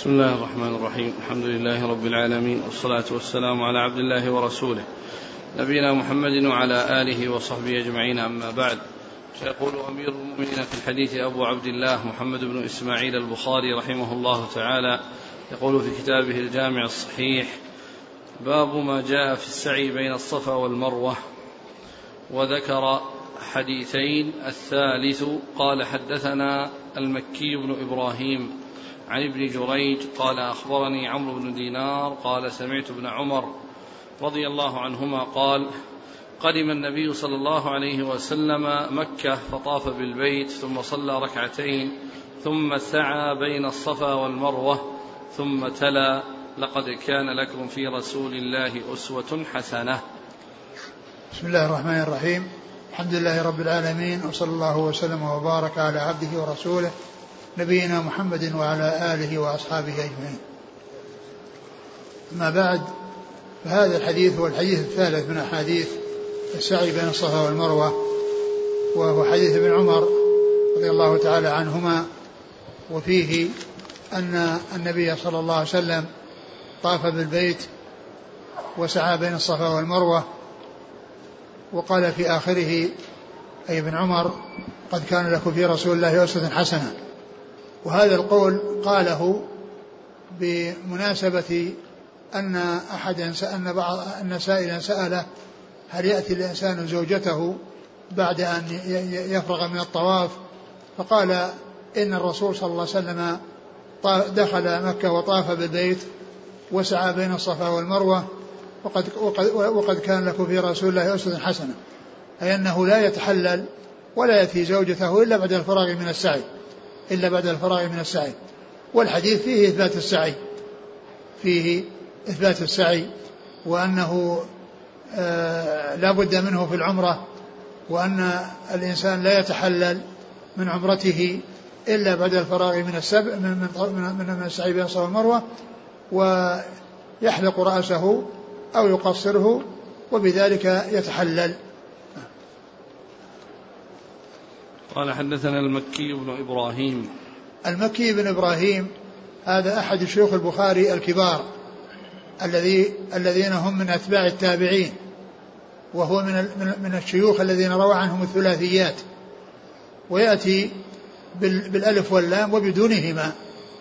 بسم الله الرحمن الرحيم. الحمد لله رب العالمين والصلاة والسلام على عبد الله ورسوله. نبينا محمد وعلى آله وصحبه أجمعين أما بعد. فيقول أمير المؤمنين في الحديث أبو عبد الله محمد بن إسماعيل البخاري رحمه الله تعالى يقول في كتابه الجامع الصحيح باب ما جاء في السعي بين الصفا والمروة. وذكر حديثين الثالث قال حدثنا المكي بن إبراهيم عن ابن جريج قال أخبرني عمرو بن دينار قال سمعت ابن عمر رضي الله عنهما قال قدم النبي صلى الله عليه وسلم مكة فطاف بالبيت ثم صلى ركعتين ثم سعى بين الصفا والمروة ثم تلا لقد كان لكم في رسول الله أسوة حسنة. بسم الله الرحمن الرحيم. الحمد لله رب العالمين وصلى الله وسلم وبارك على عبده ورسوله نبينا محمد وعلى آله وأصحابه أجمعين. أما بعد فهذا الحديث هو الحديث الثالث من أحاديث السعي بين الصفا والمروة وهو حديث ابن عمر رضي الله تعالى عنهما وفيه أن النبي صلى الله عليه وسلم طاف بالبيت وسعى بين الصفا والمروة وقال في آخره أي ابن عمر قد كان لكم في رسول الله أسوة حسنة. وهذا القول قاله بمناسبة أن أحدا أن بعض أن سائلا سأله هل يأتي الإنسان زوجته بعد أن يفرغ من الطواف؟ فقال إن الرسول صلى الله عليه وسلم دخل مكة وطاف بالبيت وسعى بين الصفا والمروة وقد, وقد, وقد كان لكم في رسول الله أسوة حسنة أي أنه لا يتحلل ولا يأتي زوجته إلا بعد الفراغ من السعي. إلا بعد الفراغ من السعي. والحديث فيه إثبات السعي. فيه إثبات السعي. وأنه آه لا بد منه في العمرة. وأن الإنسان لا يتحلل من عمرته إلا بعد الفراغ من السبع من من من, من السعي بين الصفا والمروة. ويحلق رأسه أو يقصره وبذلك يتحلل. قال حدثنا المكي بن إبراهيم. المكي بن إبراهيم هذا أحد شيوخ البخاري الكبار الذي الذين هم من أتباع التابعين وهو من من الشيوخ الذين روى عنهم الثلاثيات. ويأتي بالألف واللام وبدونهما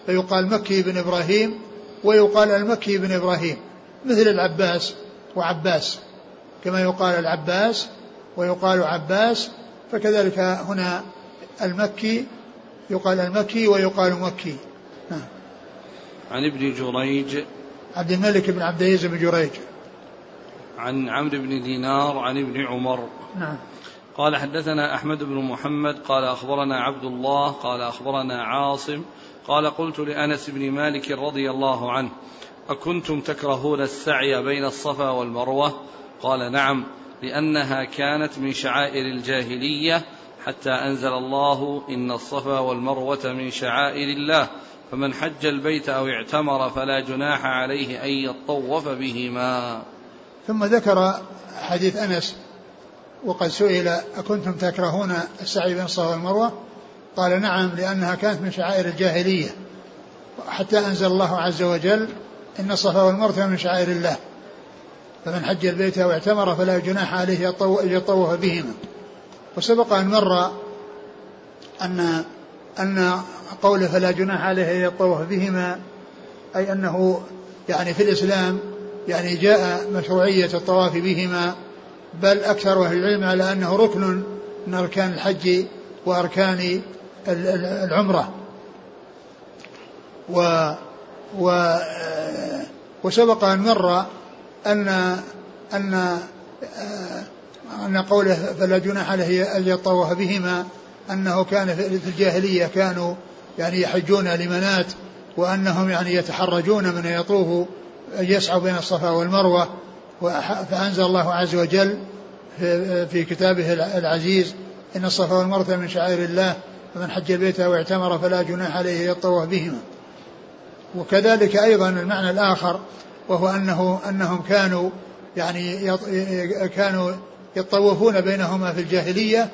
فيقال مكي بن إبراهيم ويقال المكي بن إبراهيم مثل العباس وعباس كما يقال العباس ويقال عباس فكذلك هنا المكي يقال المكي ويقال مكي. نعم. عن ابن جريج. عبد الملك بن عبد العزيز بن جريج. عن عمرو بن دينار عن ابن عمر. نعم. قال حدثنا أحمد بن محمد قال أخبرنا عبد الله قال أخبرنا عاصم قال قلت لأنس بن مالك رضي الله عنه أكنتم تكرهون السعي بين الصفا والمروة؟ قال نعم. لأنها كانت من شعائر الجاهلية حتى أنزل الله إن الصفا والمروة من شعائر الله فمن حج البيت أو اعتمر فلا جناح عليه أن يطوف بهما. ثم ذكر حديث أنس وقد سئل أكنتم تكرهون السعي بين الصفا والمروة؟ قال نعم لأنها كانت من شعائر الجاهلية حتى أنزل الله عز وجل إن الصفا والمروة من شعائر الله. فمن حج البيت أو اعتمر فلا جناح عليه يطوف بهما. وسبق أن مر أن أن قوله فلا جناح عليه أن يطوف بهما أي أنه يعني في الإسلام يعني جاء مشروعية الطواف بهما بل أكثر أهل العلم على أنه ركن من أركان الحج وأركان العمرة. و و وسبق أن مر أن أن أن قوله فلا جناح عليه أن يطوف بهما أنه كان في الجاهلية كانوا يعني يحجون لمنات وأنهم يعني يتحرجون من يطوفوا يسعوا بين الصفا والمروة فأنزل الله عز وجل في كتابه العزيز إن الصفا والمروة من شعائر الله فمن حج البيت أو اعتمر فلا جناح عليه يطوف بهما. وكذلك أيضا المعنى الآخر وهو أنه أنهم كانوا يعني كانوا يطوفون بينهما في الجاهلية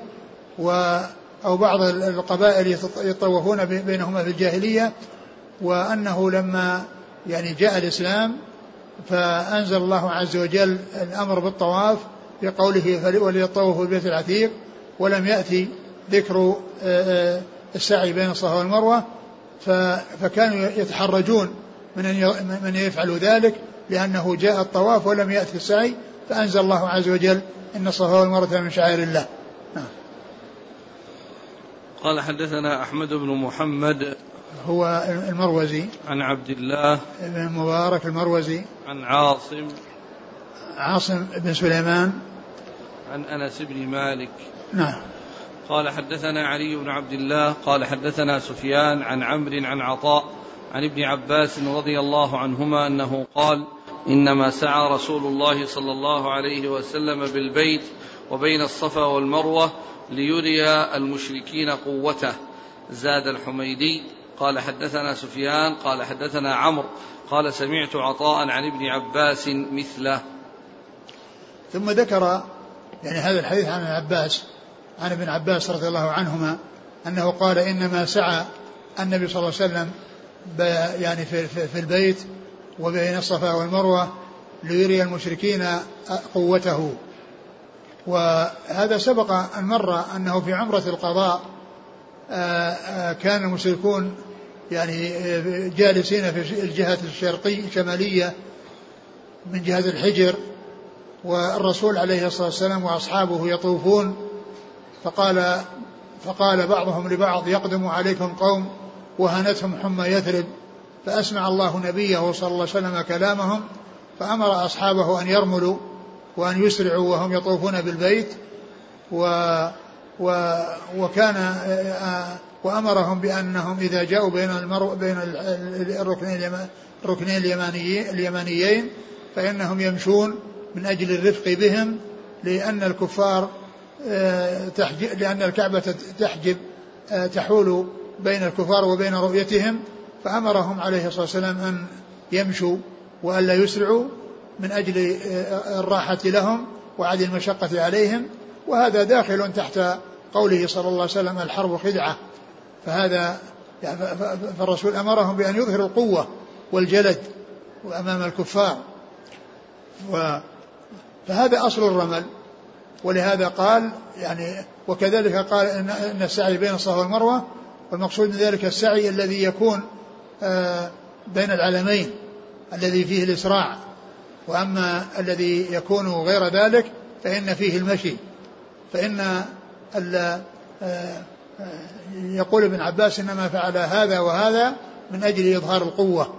و أو بعض القبائل يطوفون بينهما في الجاهلية وأنه لما يعني جاء الإسلام فأنزل الله عز وجل الأمر بالطواف بقوله وليطوفوا البيت العتيق ولم يأتي ذكر آه، آه، السعي بين الصفا والمروة فكانوا يتحرجون من أن من يفعلوا ذلك لأنه جاء الطواف ولم يأتي السعي فأنزل الله عز وجل إن الصفا والمروة من شعائر الله. نعم. قال حدثنا أحمد بن محمد هو المروزي. عن عبد الله بن المبارك المروزي. عن عاصم. عاصم بن سليمان. عن أنس بن مالك. نعم. قال حدثنا علي بن عبد الله قال حدثنا سفيان عن عمرو عن عطاء عن ابن عباس رضي الله عنهما أنه قال إنما سعى رسول الله صلى الله عليه وسلم بالبيت وبين الصفا والمروة ليري المشركين قوته. زاد الحميدي قال حدثنا سفيان قال حدثنا عمرو قال سمعت عطاء عن ابن عباس مثله. ثم ذكر يعني هذا الحديث عن ابن عباس عن ابن عباس رضي الله عنهما أنه قال إنما سعى النبي صلى الله عليه وسلم يعني في, في, في البيت وبين الصفا والمروة ليري المشركين قوته. وهذا سبق أن مر أنه في عمرة القضاء آه، آه، كان المشركون يعني آه، جالسين في الجهة الشرقية الشمالية من جهة الحجر والرسول عليه الصلاة والسلام وأصحابه يطوفون فقال فقال بعضهم لبعض يقدم عليكم قوم وهنتهم حمى يثرب فأسمع الله نبيه صلى الله عليه وسلم كلامهم فأمر أصحابه أن يرملوا وأن يسرعوا وهم يطوفون بالبيت و و وكان وأمرهم بأنهم إذا جاءوا بين المرو بين الركنين الركنين اليمانيين اليمانيين فإنهم يمشون من أجل الرفق بهم لأن الكفار آه، لأن الكعبة تحجب آه، تحول بين الكفار وبين رؤيتهم فأمرهم عليه الصلاة والسلام أن يمشوا والا يسرعوا من أجل آه، الراحة لهم وعدم المشقة عليهم وهذا داخل تحت قوله صلى الله عليه وسلم الحرب خدعة. فهذا يعني فالرسول أمرهم بأن يظهروا القوة والجلد أمام الكفار. فهذا أصل الرمل. ولهذا قال يعني وكذلك قال إن السعي بين الصفا والمروة والمقصود من ذلك السعي الذي يكون آه، بين العلمين الذي فيه الإسراع. وأما الذي يكون غير ذلك فإن فيه المشي. فإن آه، آه، يقول ابن عباس إنما فعل هذا وهذا من أجل إظهار القوة.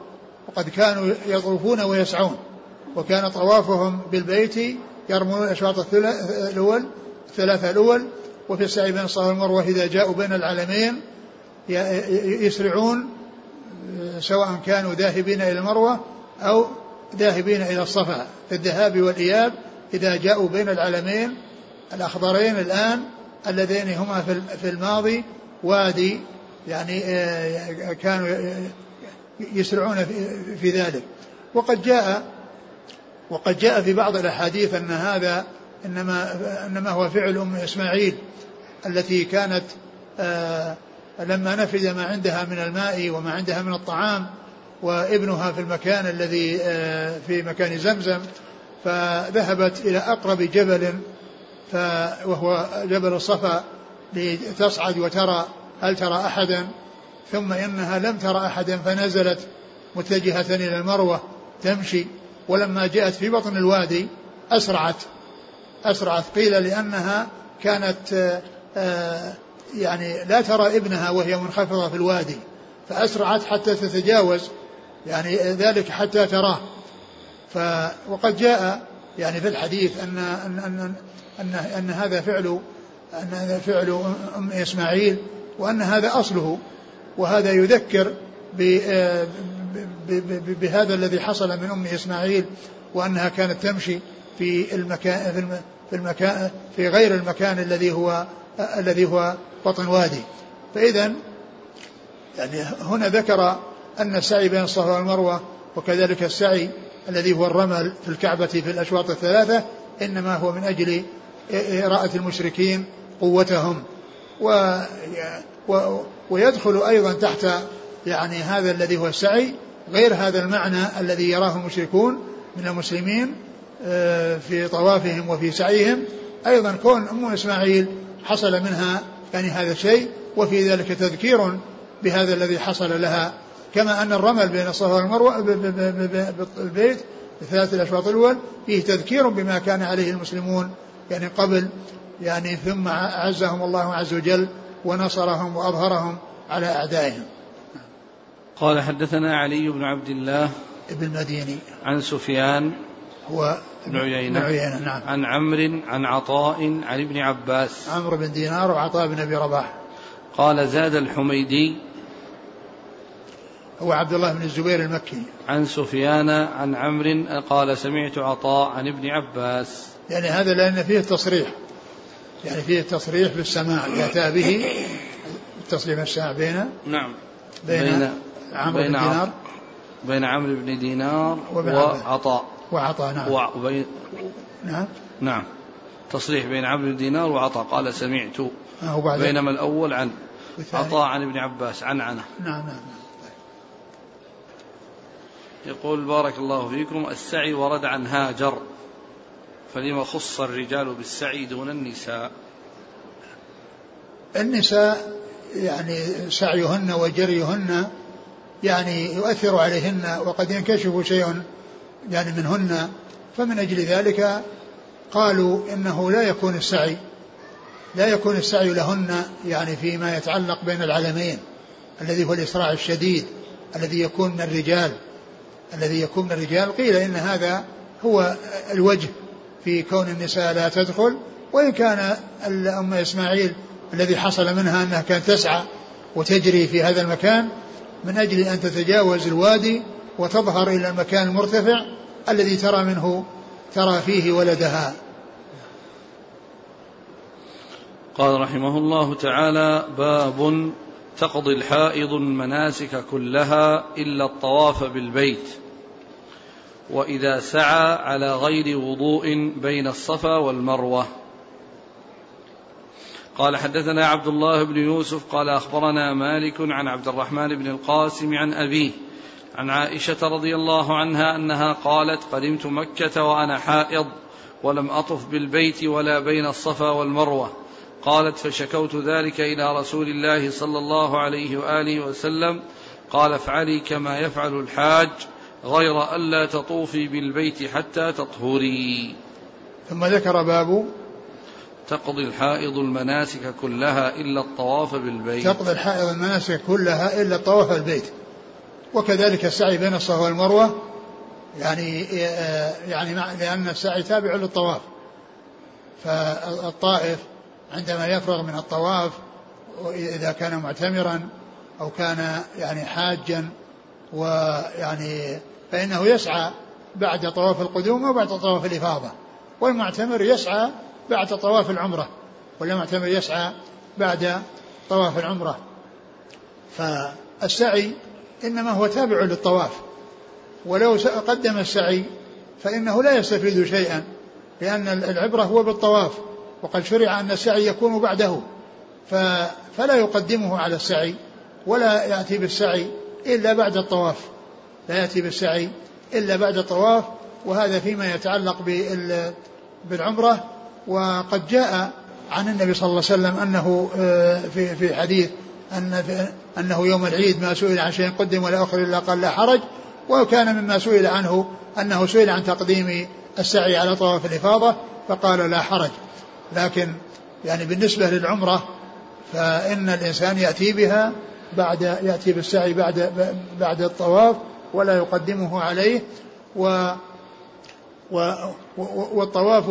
وقد كانوا يطوفون ويسعون وكان طوافهم بالبيت يرمون الأشواط الأول الثلاثة الأول وفي السعي بين الصفا والمروة إذا جاءوا بين العلمين يسرعون سواء كانوا ذاهبين إلى المروة أو ذاهبين إلى الصفا. في الذهاب والإياب إذا جاءوا بين العلمين الأخضرين الآن اللذين هما في الماضي وادي يعني آه، كانوا يسرعون في ذلك. وقد جاء وقد جاء في بعض الأحاديث أن هذا إنما إنما هو فعل أم إسماعيل التي كانت آه، لما نفذ ما عندها من الماء وما عندها من الطعام وابنها في المكان الذي آه، في مكان زمزم فذهبت إلى أقرب جبل وهو جبل الصفا لتصعد وترى هل ترى أحدا. ثم إنها لم ترى أحدا فنزلت متجهة إلى المروة تمشي. ولما جاءت في بطن الوادي أسرعت أسرعت. قيل لأنها كانت آه، يعني لا ترى ابنها وهي منخفضة في الوادي فأسرعت حتى تتجاوز يعني ذلك حتى تراه. ف وقد جاء يعني في الحديث أن أن أن أن, أن هذا فعل أن هذا فعل أم إسماعيل وأن هذا أصله. وهذا يذكر بهذا الذي حصل من أم إسماعيل وأنها كانت تمشي في المكان في المكان في غير المكان الذي هو الذي هو بطن وادي. فإذا يعني هنا ذكر أن السعي بين الصفا والمروة وكذلك السعي الذي هو الرمل في الكعبة في الأشواط الثلاثة إنما هو من أجل إراءة المشركين قوتهم. و ويدخل أيضا تحت يعني هذا الذي هو السعي غير هذا المعنى الذي يراه المشركون من المسلمين آه، في طوافهم وفي سعيهم. أيضا كون أم إسماعيل حصل منها يعني هذا الشيء وفي ذلك تذكير بهذا الذي حصل لها. كما أن الرمل بين الصفا والمروة بالبيت بثلاث الأشواط الأول فيه تذكير بما كان عليه المسلمون يعني قبل يعني ثم أعزهم الله عز وجل ونصرهم وأظهرهم على أعدائهم. قال حدثنا علي بن عبد الله ابن المديني. عن سفيان هو بن عيينة, عيينة نعم. عن عمرو عن عطاء عن ابن عباس. عمرو بن دينار وعطاء بن أبي رباح. قال زاد الحميدي. هو عبد الله بن الزبير المكي. عن سفيان عن عمرو قال سمعت عطاء عن ابن عباس. يعني هذا لأن فيه تصريح. يعني فيه تصريح بالسماع. يأتى به التصريح السماع بين نعم. بين, بين عمرو بن دينار بين عمرو بن دينار وعطاء. وعطاء نعم وبين نعم. نعم. تصريح بين عمرو بن دينار وعطاء. قال سمعت آه بينما الأول عن عطاء عن ابن عباس عن عنه. نعم نعم, نعم. يقول بارك الله فيكم. السعي ورد عن هاجر. فلما خص الرجال بالسعي دون النساء؟ النساء يعني سعيهن وجريهن يعني يؤثر عليهن وقد ينكشف شيء يعني منهن فمن أجل ذلك قالوا إنه لا يكون السعي لا يكون السعي لهن يعني فيما يتعلق بين العلمين الذي هو الإسراع الشديد الذي يكون من الرجال الذي يكون من الرجال. قيل إن هذا هو الوجه في كون النساء لا تدخل وإن كان أم إسماعيل الذي حصل منها أنها كانت تسعى وتجري في هذا المكان من أجل أن تتجاوز الوادي وتظهر إلى المكان المرتفع الذي ترى منه ترى فيه ولدها. قال رحمه الله تعالى باب تقضي الحائض المناسك كلها إلا الطواف بالبيت. وإذا سعى على غير وضوء بين الصفا والمروة. قال حدثنا عبد الله بن يوسف قال أخبرنا مالك عن عبد الرحمن بن القاسم عن أبيه عن عائشة رضي الله عنها أنها قالت قدمت مكة وأنا حائض ولم أطف بالبيت ولا بين الصفا والمروة. قالت فشكوت ذلك إلى رسول الله صلى الله عليه وآله وسلم. قال افعلي كما يفعل الحاج غير ألا تطوفي بالبيت حتى تطهري. ثم ذكر باب تقضي الحائض المناسك كلها إلا الطواف بالبيت. تقضي الحائض المناسك كلها إلا الطواف بالبيت. وكذلك السعي بين الصفا والمروة يعني يعني لأن السعي تابع للطواف. فالطائف عندما يفرغ من الطواف إذا كان معتمرا أو كان يعني حاجا ويعني فإنه يسعى بعد طواف القدوم وبعد طواف الإفاضة. والمعتمر يسعى بعد طواف العمرة والمعتمر يسعى بعد طواف العمرة. فالسعي إنما هو تابع للطواف. ولو قدم السعي فإنه لا يستفيد شيئا لأن العبرة هو بالطواف وقد شرع أن السعي يكون بعده فلا يقدمه على السعي ولا يأتي بالسعي إلا بعد الطواف. لا يأتي بالسعي إلا بعد الطواف وهذا فيما يتعلق بالعمرة. وقد جاء عن النبي صلى الله عليه وسلم أنه آه، في في حديث أن أنه يوم العيد ما سئل عن شيء قدم ولا أخر إلا قال لا حرج وكان مما سئل عنه أنه سئل عن تقديم السعي على طواف الإفاضة فقال لا حرج. لكن يعني بالنسبة للعمرة فإن الإنسان يأتي بها بعد يأتي بالسعي بعد بعد الطواف ولا يقدمه عليه و والطواف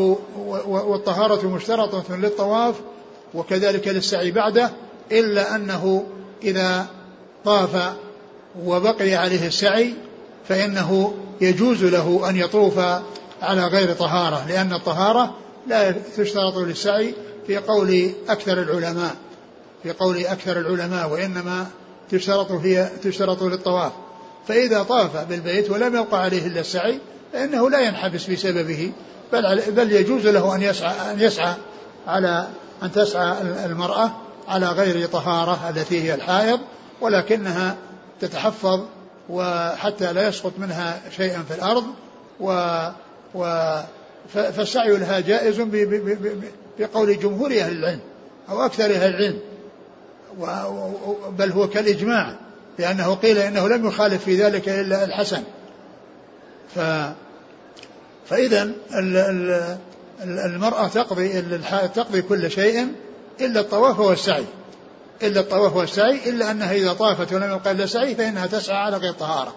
والطهارة مشترطة للطواف وكذلك للسعي بعده إلا أنه إذا طاف وبقي عليه السعي فإنه يجوز له أن يطوف على غير طهارة لأن الطهارة لا تشترط للسعي في قول أكثر العلماء في قول أكثر العلماء وإنما تشترط فيها تشترط للطواف. فإذا طاف بالبيت ولم يبقى عليه إلا السعي فإنه لا ينحبس بسببه بل بل يجوز له أن يسعى أن يسعى على أن تسعى المرأة على غير طهارة التي هي الحائض ولكنها تتحفظ وحتى لا يسقط منها شيئا في الأرض و, و فالسعي لها جائز بقول جمهور أهل العلم أو أكثر أهل العلم بل هو كالإجماع لأنه قيل إنه لم يخالف في ذلك إلا الحسن. ف فإذا المرأة تقضي تقضي كل شيء إلا الطواف والسعي إلا الطواف والسعي إلا أنها إذا طافت ولم يبقى إلا سعي فإنها تسعى على غير طهارة.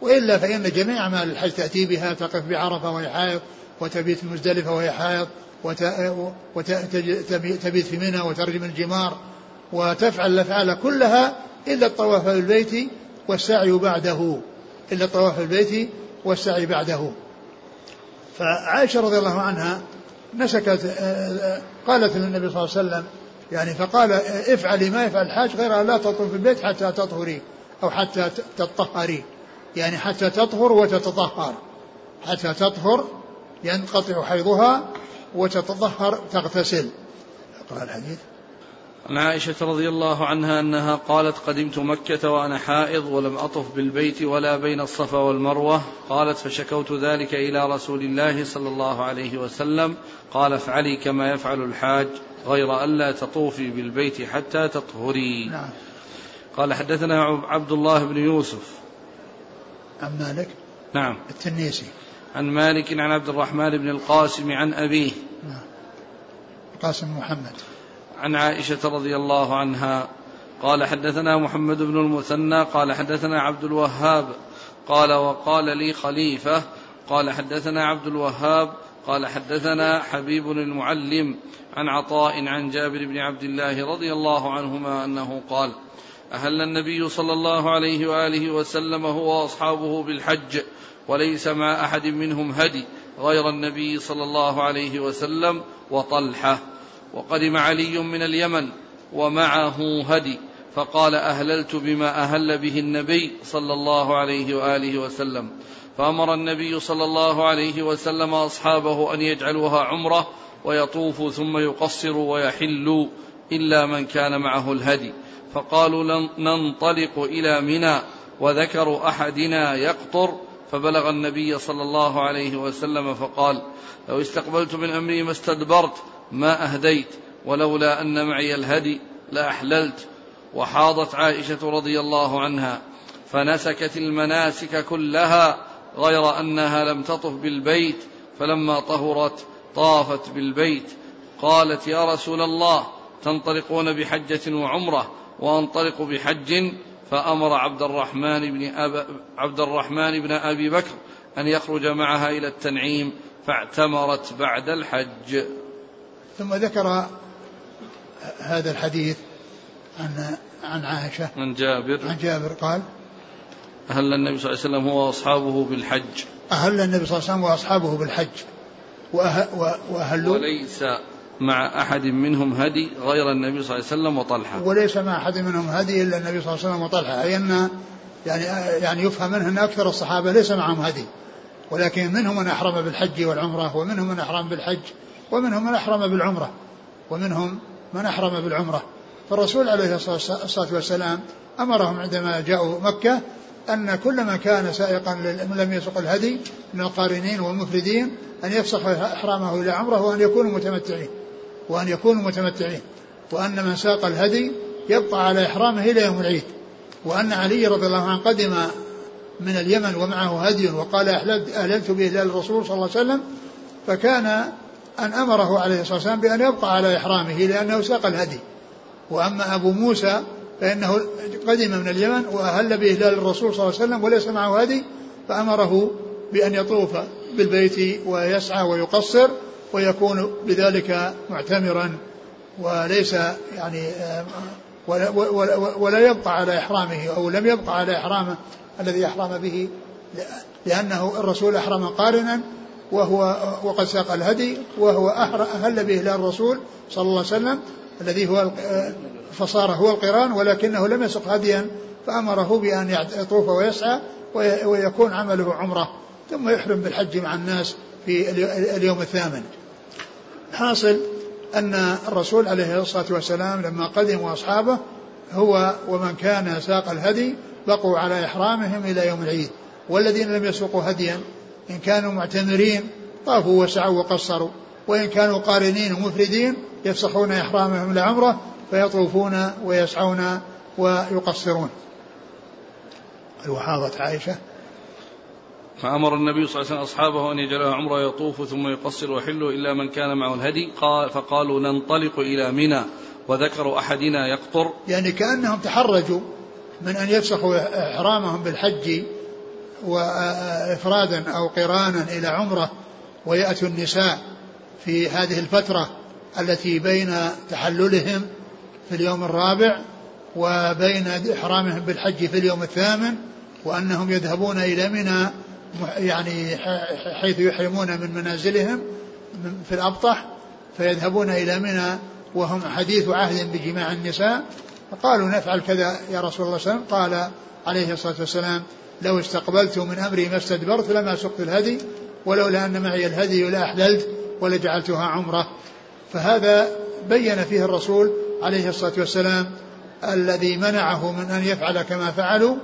وإلا فإن جميع أعمال الحج تأتي بها تقف بعرفة وهي حائض وتبيت مزدلفة وهي حائض وتبيت في منى وترجم الجمار وتفعل الأفعال كلها إلا الطواف بالبيت والسعي بعده. إلا الطواف بالبيت والسعي بعده. فعائشة رضي الله عنها نسكت قالت للنبي صلى الله عليه وسلم يعني فقال افعلي ما يفعل الحاج غير لا تطهر في البيت حتى تطهري أو حتى تطهري. يعني حتى تطهر وتتطهر. حتى تطهر ينقطع حيضها وتتطهر تغتسل. قال الحديث عن عائشة رضي الله عنها أنها قالت قدمت مكة وأنا حائض ولم أطف بالبيت ولا بين الصفا والمروة. قالت فشكوت ذلك إلى رسول الله صلى الله عليه وسلم. قال افعلي كما يفعل الحاج غير ألا تطوفي بالبيت حتى تطهري. نعم. قال حدثنا عبد الله بن يوسف. عن مالك؟ نعم. التنيسي. عن مالك عن عبد الرحمن بن القاسم عن أبيه. نعم. القاسم محمد. عن عائشة رضي الله عنها قال حدثنا محمد بن المثنى قال حدثنا عبد الوهاب قال وقال لي خليفة قال حدثنا عبد الوهاب قال حدثنا حبيب المعلم عن عطاء عن جابر بن عبد الله رضي الله عنهما أنه قال أهل النبي صلى الله عليه وآله وسلم هو وأصحابه بالحج وليس مع أحد منهم هدي غير النبي صلى الله عليه وسلم وطلحة وقدم علي من اليمن ومعه هدي فقال أهللت بما أهل به النبي صلى الله عليه وآله وسلم. فأمر النبي صلى الله عليه وسلم أصحابه أن يجعلوها عمرة ويطوفوا ثم يقصروا ويحلوا إلا من كان معه الهدي. فقالوا ننطلق إلى منى وذكر أحدنا يقطر. فبلغ النبي صلى الله عليه وسلم فقال لو استقبلت من أمري ما استدبرت ما أهديت ولولا أن معي الهدي لأحللت. وحاضت عائشة رضي الله عنها فنسكت المناسك كلها غير أنها لم تطف بالبيت فلما طهرت طافت بالبيت. قالت يا رسول الله تنطلقون بحجة وعمرة وأنطلق بحج فأمر عبد الرحمن بن أب عبد الرحمن بن أبي بكر أن يخرج معها إلى التنعيم فاعتمرت بعد الحج. ثم ذكر هذا الحديث عن عن عائشة. عن جابر. عن جابر قال أهل النبي صلى الله عليه وسلم هو وأصحابه بالحج. أهل النبي صلى الله عليه وسلم وأصحابه بالحج. وأهلوا وليس مع أحد منهم هدي غير النبي صلى الله عليه وسلم وطلحة. وليس مع أحد منهم هدي إلا النبي صلى الله عليه وسلم وطلحة. أي أن يعني يعني يفهم منه أن أكثر الصحابة ليس معهم هدي. ولكن منهم من أحرم بالحج والعمرة ومنهم من أحرم بالحج. ومنهم من أحرم بالعمرة ومنهم من أحرم بالعمرة. فالرسول عليه الصلاة والسلام أمرهم عندما جاءوا مكة أن كل من كان سائقا لم يسق الهدي من القارنين والمفردين أن يفسخ إحرامه إلى عمرة وأن يكونوا متمتعين وأن يكونوا متمتعين. وأن من ساق الهدي يبقى على إحرامه إلى يوم العيد. وأن علي رضي الله عنه قدم من اليمن ومعه هدي وقال أهللت به إلى الرسول صلى الله عليه وسلم فكان أن أمره عليه الصلاة والسلام بأن يبقى على إحرامه لأنه ساق الهدي. وأما أبو موسى فإنه قدم من اليمن وأهل بإهلال الرسول صلى الله عليه وسلم وليس معه هدي فأمره بأن يطوف بالبيت ويسعى ويقصر ويكون بذلك معتمرا وليس يعني ولا, ولا, ولا يبقى على إحرامه أو لم يبقى على إحرامه الذي أحرم به لأنه الرسول أحرم قارنا وهو وقد ساق الهدي وهو أهل به إلى الرسول صلى الله عليه وسلم الذي هو فصار هو القران ولكنه لم يسق هديا فأمره بأن يطوف ويسعى ويكون عمله عمرة ثم يحرم بالحج مع الناس في اليوم الثامن. حاصل أن الرسول عليه الصلاة والسلام لما قدم وأصحابه هو ومن كان ساق الهدي بقوا على إحرامهم إلى يوم العيد والذين لم يسوقوا هديا إن كانوا معتمرين طافوا وسعوا وقصروا وإن كانوا قارنين ومفردين يفسخون إحرامهم لعمرة فيطوفون ويسعون ويقصرون. وحاضت عائشة؟ فأمر النبي صلى الله عليه وسلم أصحابه أن يجعلها عمرة يطوف ثم يقصر ويحل إلا من كان معه الهدي؟ قال فقالوا ننطلق إلى منى وذكر أحدنا يقطر. يعني كأنهم تحرجوا من أن يفسخوا إحرامهم بالحج وإفرادا أو قرانا إلى عمرة ويأتوا النساء في هذه الفترة التي بين تحللهم في اليوم الرابع وبين إحرامهم بالحج في اليوم الثامن وأنهم يذهبون إلى منى يعني حيث يحرمون من منازلهم في الأبطح فيذهبون إلى منى وهم حديث عهد بجماع النساء. فقالوا نفعل كذا يا رسول الله صلى الله عليه وسلم قال عليه الصلاة والسلام لو استقبلت من أمري ما استدبرت لما سقت الهدي ولولا أن معي الهدي لأحللت ولجعلتها عمرة. فهذا بين فيه الرسول عليه الصلاة والسلام الذي منعه من أن يفعل كما فعلوا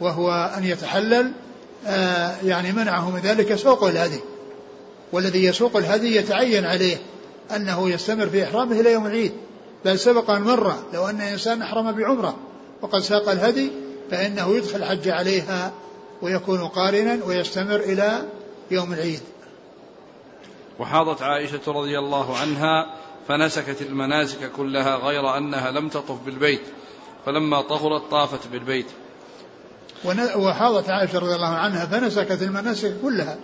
وهو أن يتحلل آه يعني منعه من ذلك سوق الهدي. والذي يسوق الهدي يتعين عليه أنه يستمر في إحرامه إلى يوم العيد. بل سبق أن مر لو أن إنسان أحرم بعمرة وقد ساق الهدي فإنه يدخل الحج عليها ويكون قارنا ويستمر إلى يوم العيد. وحاضت عائشة رضي الله عنها فنسكت المناسك كلها غير أنها لم تطف بالبيت فلما طهرت طافت بالبيت. وحاضت عائشة رضي الله عنها فنسكت المناسك كلها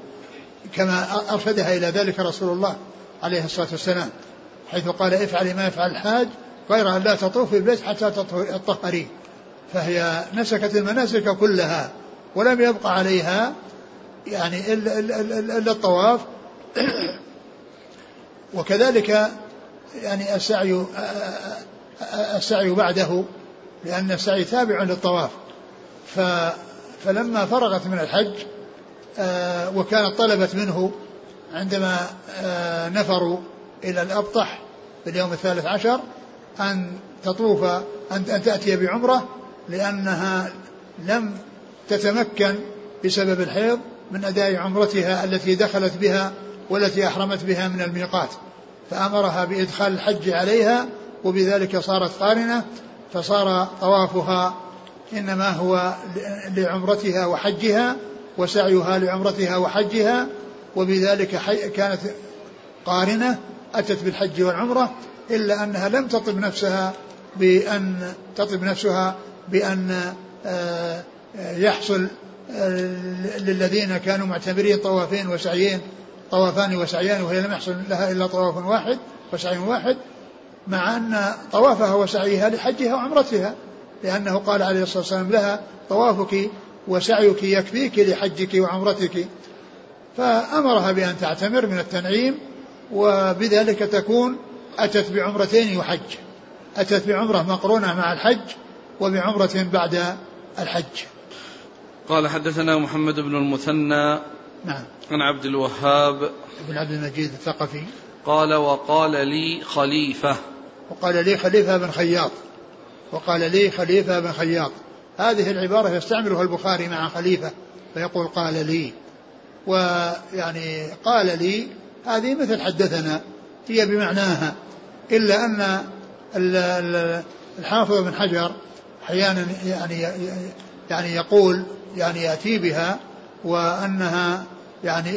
كما أرشدها إلى ذلك رسول الله عليه الصلاة والسلام حيث قال افعلي ما يفعل الحاج غير أن لا تطوفي البيت حتى تطهري. فهي نسكت المناسك كلها ولم يبقى عليها يعني إلا, إلا, إلا, إلا الطواف. وكذلك يعني السعي السعي بعده لأن السعي تابع للطواف. فلما فرغت من الحج آه، وكانت طلبت منه عندما آه، نفروا إلى الأبطح في اليوم الثالث عشر أن تطوف أن تأتي بعمرة لأنها لم تتمكن بسبب الحيض من أداء عمرتها التي دخلت بها والتي أحرمت بها من الميقات فأمرها بإدخال الحج عليها وبذلك صارت قارنة فصار طوافها إنما هو لعمرتها وحجها وسعيها لعمرتها وحجها وبذلك كانت قارنة أتت بالحج والعمرة إلا أنها لم تطب نفسها بأن تطب نفسها بأن آه، يحصل آه، للذين كانوا معتبرين طوافين وسعيين طوافان وسعيان وهي لم يحصل لها إلا طواف واحد وسعي واحد مع أن طوافها وسعيها لحجها وعمرتها لأنه قال عليه الصلاة والسلام لها طوافك وسعيك يكفيك لحجك وعمرتك. فأمرها بأن تعتمر من التنعيم وبذلك تكون أتت بعمرتين وحج أتت بعمرة مقرونة مع الحج وبعمرة بعد الحج. قال حدثنا محمد بن المثنى نعم. عن عبد الوهاب. بن عبد المجيد الثقفي. قال وقال لي خليفة. وقال لي خليفة بن خياط. وقال لي خليفة بن خياط. هذه العبارة يستعملها البخاري مع خليفة فيقول قال لي. ويعني قال لي هذه مثل حدثنا هي بمعناها إلا أن الحافظ بن حجر أحيانا يعني يعني يقول يعني يأتي بها وأنها يعني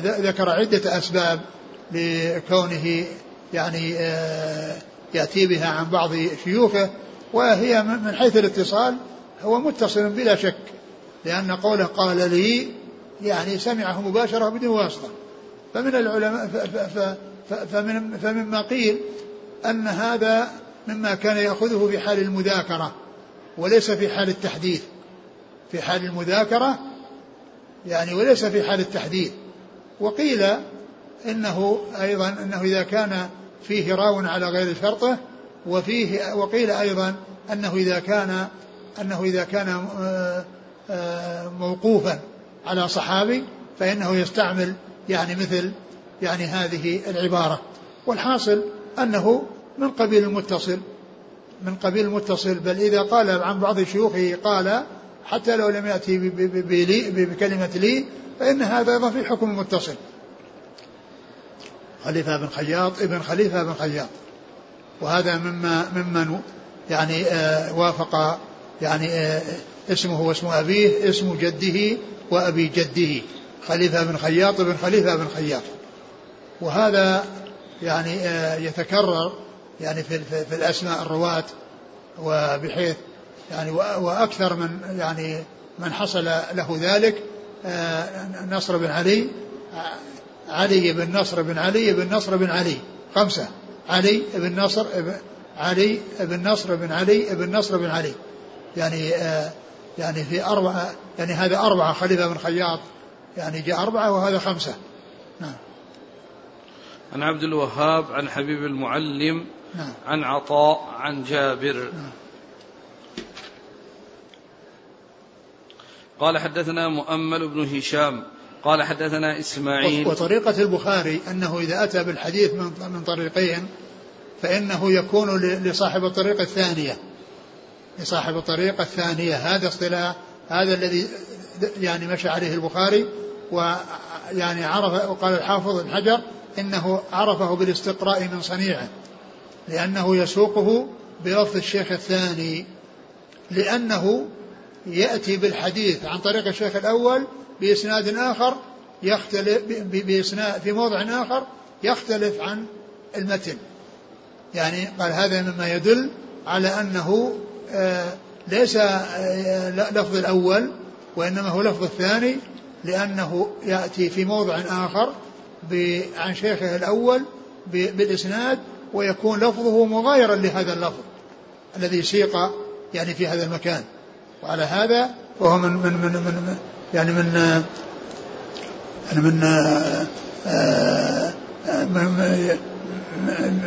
ذكر عدة أسباب لكونه يعني آه، يأتي بها عن بعض شيوخه وهي من حيث الاتصال هو متصل بلا شك لأن قوله قال لي يعني سمعه مباشرة بدون واسطة. فمن العلماء فمن فمما قيل أن هذا مما كان يأخذه في حال المذاكرة. وليس في حال التحديث في حال المذاكرة يعني وليس في حال التحديث. وقيل إنه أيضا إنه إذا كان فيه راو على غير شرطه وفيه وقيل أيضا إنه إذا كان إنه إذا كان آه، آه، موقوفا على صحابي فإنه يستعمل يعني مثل يعني هذه العبارة. والحاصل أنه من قبيل المتصل من قبيل المتصل بل إذا قال عن بعض شيوخه قال حتى لو لم يأتي بكلمة لي فإن هذا أيضا في حكم المتصل خليفة بن خياط ابن خليفة بن خياط. وهذا مما ممن يعني آه وافق يعني آه اسمه واسم أبيه اسم جده وأبي جده. خليفة بن خياط بن خليفة بن خياط. وهذا يعني آه يتكرر يعني في, في الأسماء الرواة وبحيث يعني وأكثر من يعني من حصل له ذلك آه، نصر بن علي علي بن نصر بن علي بن نصر بن علي خمسة. علي بن نصر علي بن نصر بن علي بن نصر بن علي. يعني آه يعني في أربعة يعني هذا أربعة خليفة بن خياط يعني جاء أربعة وهذا خمسة. نعم. عن عبد الوهاب عن حبيب المعلم نعم. عن عطاء عن جابر. نعم. قال حدثنا مؤمل بن هشام قال حدثنا إسماعيل. وطريقة البخاري أنه إذا أتى بالحديث من من طريقين فإنه يكون لصاحب الطريقة الثانية. لصاحب الطريقة الثانية. هذا اصطلاح هذا الذي يعني مشى عليه البخاري ويعني عرف وقال الحافظ بن حجر إنه عرفه بالاستقراء من صنيعه. لأنه يسوقه بلفظ الشيخ الثاني لأنه يأتي بالحديث عن طريق الشيخ الأول بإسناد آخر يختلف بإسناد في موضع آخر يختلف عن المتن. يعني قال هذا مما يدل على أنه آه، ليس آه، لفظ الأول وإنما هو لفظ الثاني لأنه يأتي في موضع آخر عن شيخه الأول بالإسناد ويكون لفظه مغايرا لهذا اللفظ الذي سيق يعني في هذا المكان. وعلى هذا وهو من من من, من يعني من يعني من